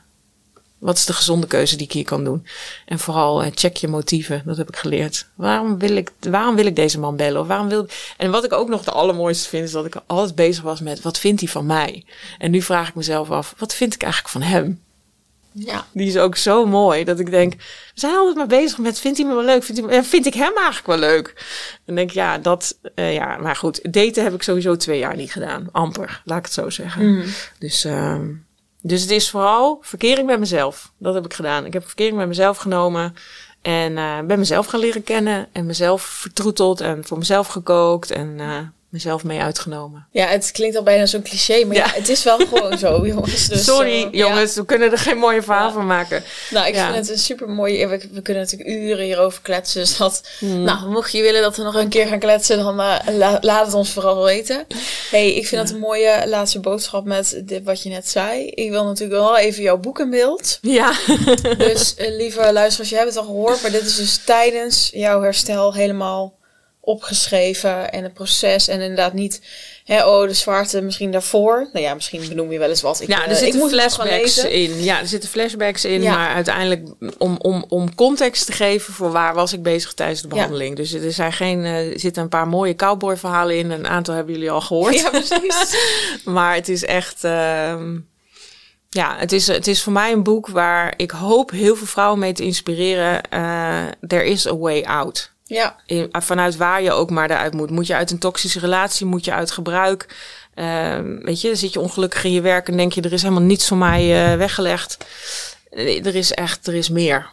wat is de gezonde keuze die ik hier kan doen? En vooral uh, check je motieven. Dat heb ik geleerd. Waarom wil ik, waarom wil ik deze man bellen? Of waarom wil En wat ik ook nog de allermooiste vind, is dat ik altijd bezig was met wat vindt hij van mij? En nu vraag ik mezelf af, wat vind ik eigenlijk van hem? Ja. Die is ook zo mooi dat ik denk, we zijn altijd maar bezig met, vindt hij me wel leuk? Vindt, hij me, vind ik hem eigenlijk wel leuk? En denk ja, dat, uh, ja, maar goed, daten heb ik sowieso twee jaar niet gedaan. Amper, laat ik het zo zeggen. Mm. Dus, uh, dus het is vooral verkering met mezelf. Dat heb ik gedaan. Ik heb verkering met mezelf genomen. En uh, ben mezelf gaan leren kennen. En mezelf vertroeteld. En voor mezelf gekookt. En uh, mezelf mee uitgenomen. Ja, het klinkt al bijna zo'n cliché, maar ja. ja het is wel gewoon zo, *laughs* jongens. Dus, Sorry, uh, jongens, ja. we kunnen er geen mooie verhaal van maken. Nou, ik vind het een super mooie. We, we, kunnen natuurlijk uren hierover kletsen. Dus dat, hmm. nou, mocht je willen dat we nog een keer gaan kletsen, dan uh, la, laat het ons vooral weten. hey, ik vind dat een mooie laatste boodschap met dit wat je net zei. Ik wil natuurlijk wel even jouw boek in beeld. Ja. dus uh, lieve luisteraars, je hebt het al gehoord, maar dit is dus tijdens jouw herstel helemaal opgeschreven en het proces en inderdaad niet hè, oh de zwaarte misschien daarvoor nou ja misschien benoem je wel eens wat ik, ja er zitten uh, flashbacks in ja er zitten flashbacks in ja. maar uiteindelijk om, om, om context te geven voor waar was ik bezig tijdens de behandeling ja. dus er zijn geen uh, er zitten een paar mooie cowboy verhalen in een aantal hebben jullie al gehoord ja precies *laughs* maar het is echt uh, ja, het is, het is voor mij een boek waar ik hoop heel veel vrouwen mee te inspireren. Uh, there is a way out. Ja. In, vanuit waar je ook maar eruit moet. Moet je uit een toxische relatie, moet je uit gebruik. Uh, weet je, zit je ongelukkig in je werk en denk je, er is helemaal niets voor mij uh, weggelegd. Er is echt, er is meer.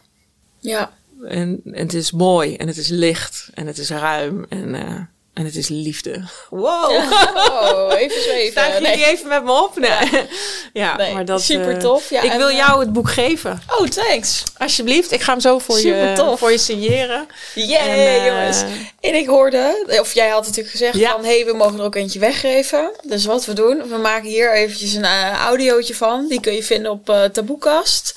Ja. En, en het is mooi en het is licht en het is ruim en, uh, en het is liefde. Wow. Oh, even zweven. Sta jullie nee. even met me op? Nee. Ja, ja nee, maar dat... Super tof. Ja, ik wil jou het boek geven. Oh, thanks. Alsjeblieft. Ik ga hem zo voor, super je, tof. voor je signeren. Yeah, en, uh, jongens. En ik hoorde, of jij had natuurlijk gezegd ja. van... hé, hey, we mogen er ook eentje weggeven. Dus wat we doen, we maken hier eventjes een uh, audiootje van. Die kun je vinden op uh, Taboekast.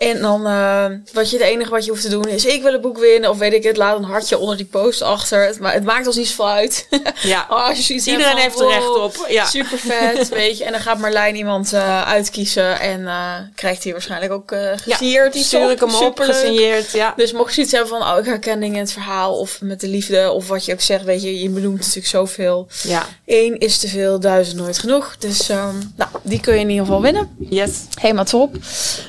En dan, uh, wat je, het enige wat je hoeft te doen is, ik wil het boek winnen. Of weet ik het, laat een hartje onder die post achter. Het, maar het maakt ons niet zoveel uit. Ja. oh, *laughs* als je Iedereen van, heeft er wow, recht op. Ja. Super vet, *laughs* weet je. En dan gaat Marlijn iemand uh, uitkiezen. En uh, krijgt hij waarschijnlijk ook gesigneerd. Ja, stuur ik hem op, gesigneerd. Ja. Dus mocht je zoiets hebben van, oh, ik herken dingen in het verhaal. Of met de liefde. Of wat je ook zegt, weet je, je benoemt natuurlijk zoveel. Ja. Eén is te veel, duizend nooit genoeg. Dus, um, nou, die kun je in ieder geval winnen. Yes. Helemaal top.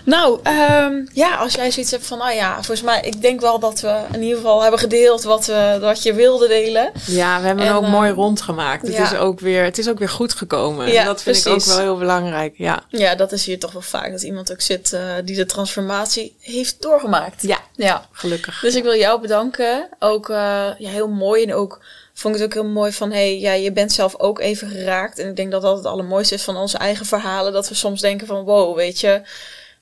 Nou, um, ja, als jij zoiets hebt van, oh ja, volgens mij, ik denk wel dat we in ieder geval hebben gedeeld wat, we, wat je wilde delen. Ja, we hebben en, ook uh, mooi rondgemaakt. Het, is ook weer, het is ook weer goed gekomen. Ja, en dat vind precies. ik ook wel heel belangrijk. Ja. ja, dat is hier toch wel vaak. Dat iemand ook zit uh, die de transformatie heeft doorgemaakt. Ja, ja. gelukkig. Dus ik wil jou bedanken. Ook uh, ja, heel mooi en ook vond ik het ook heel mooi van, hey, ja, je bent zelf ook even geraakt. En ik denk dat dat het allermooiste is van onze eigen verhalen. Dat we soms denken van, wow, weet je,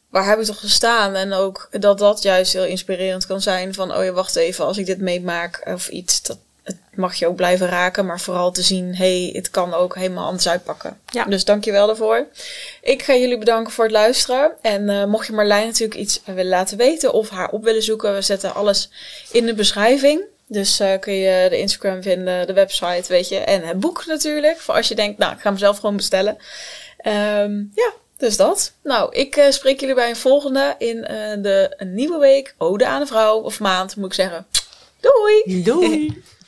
waar heb ik toch gestaan? En ook dat dat juist heel inspirerend kan zijn van, oh ja, wacht even, als ik dit meemaak of iets, dat het mag je ook blijven raken, maar vooral te zien, hey, het kan ook helemaal anders uitpakken. Ja. Dus dank je wel daarvoor. Ik ga jullie bedanken voor het luisteren. En uh, mocht je Marlijn natuurlijk iets willen laten weten of haar op willen zoeken, we zetten alles in de beschrijving. Dus uh, kun je de Instagram vinden, de website, weet je, en het boek natuurlijk. Voor als je denkt, nou, ik ga hem zelf gewoon bestellen. Ehm, ja, dus dat. Nou, ik eh, spreek jullie bij een volgende in eh, de een nieuwe week. Ode aan een vrouw. Of maand, moet ik zeggen. Doei! Doei! *laughs*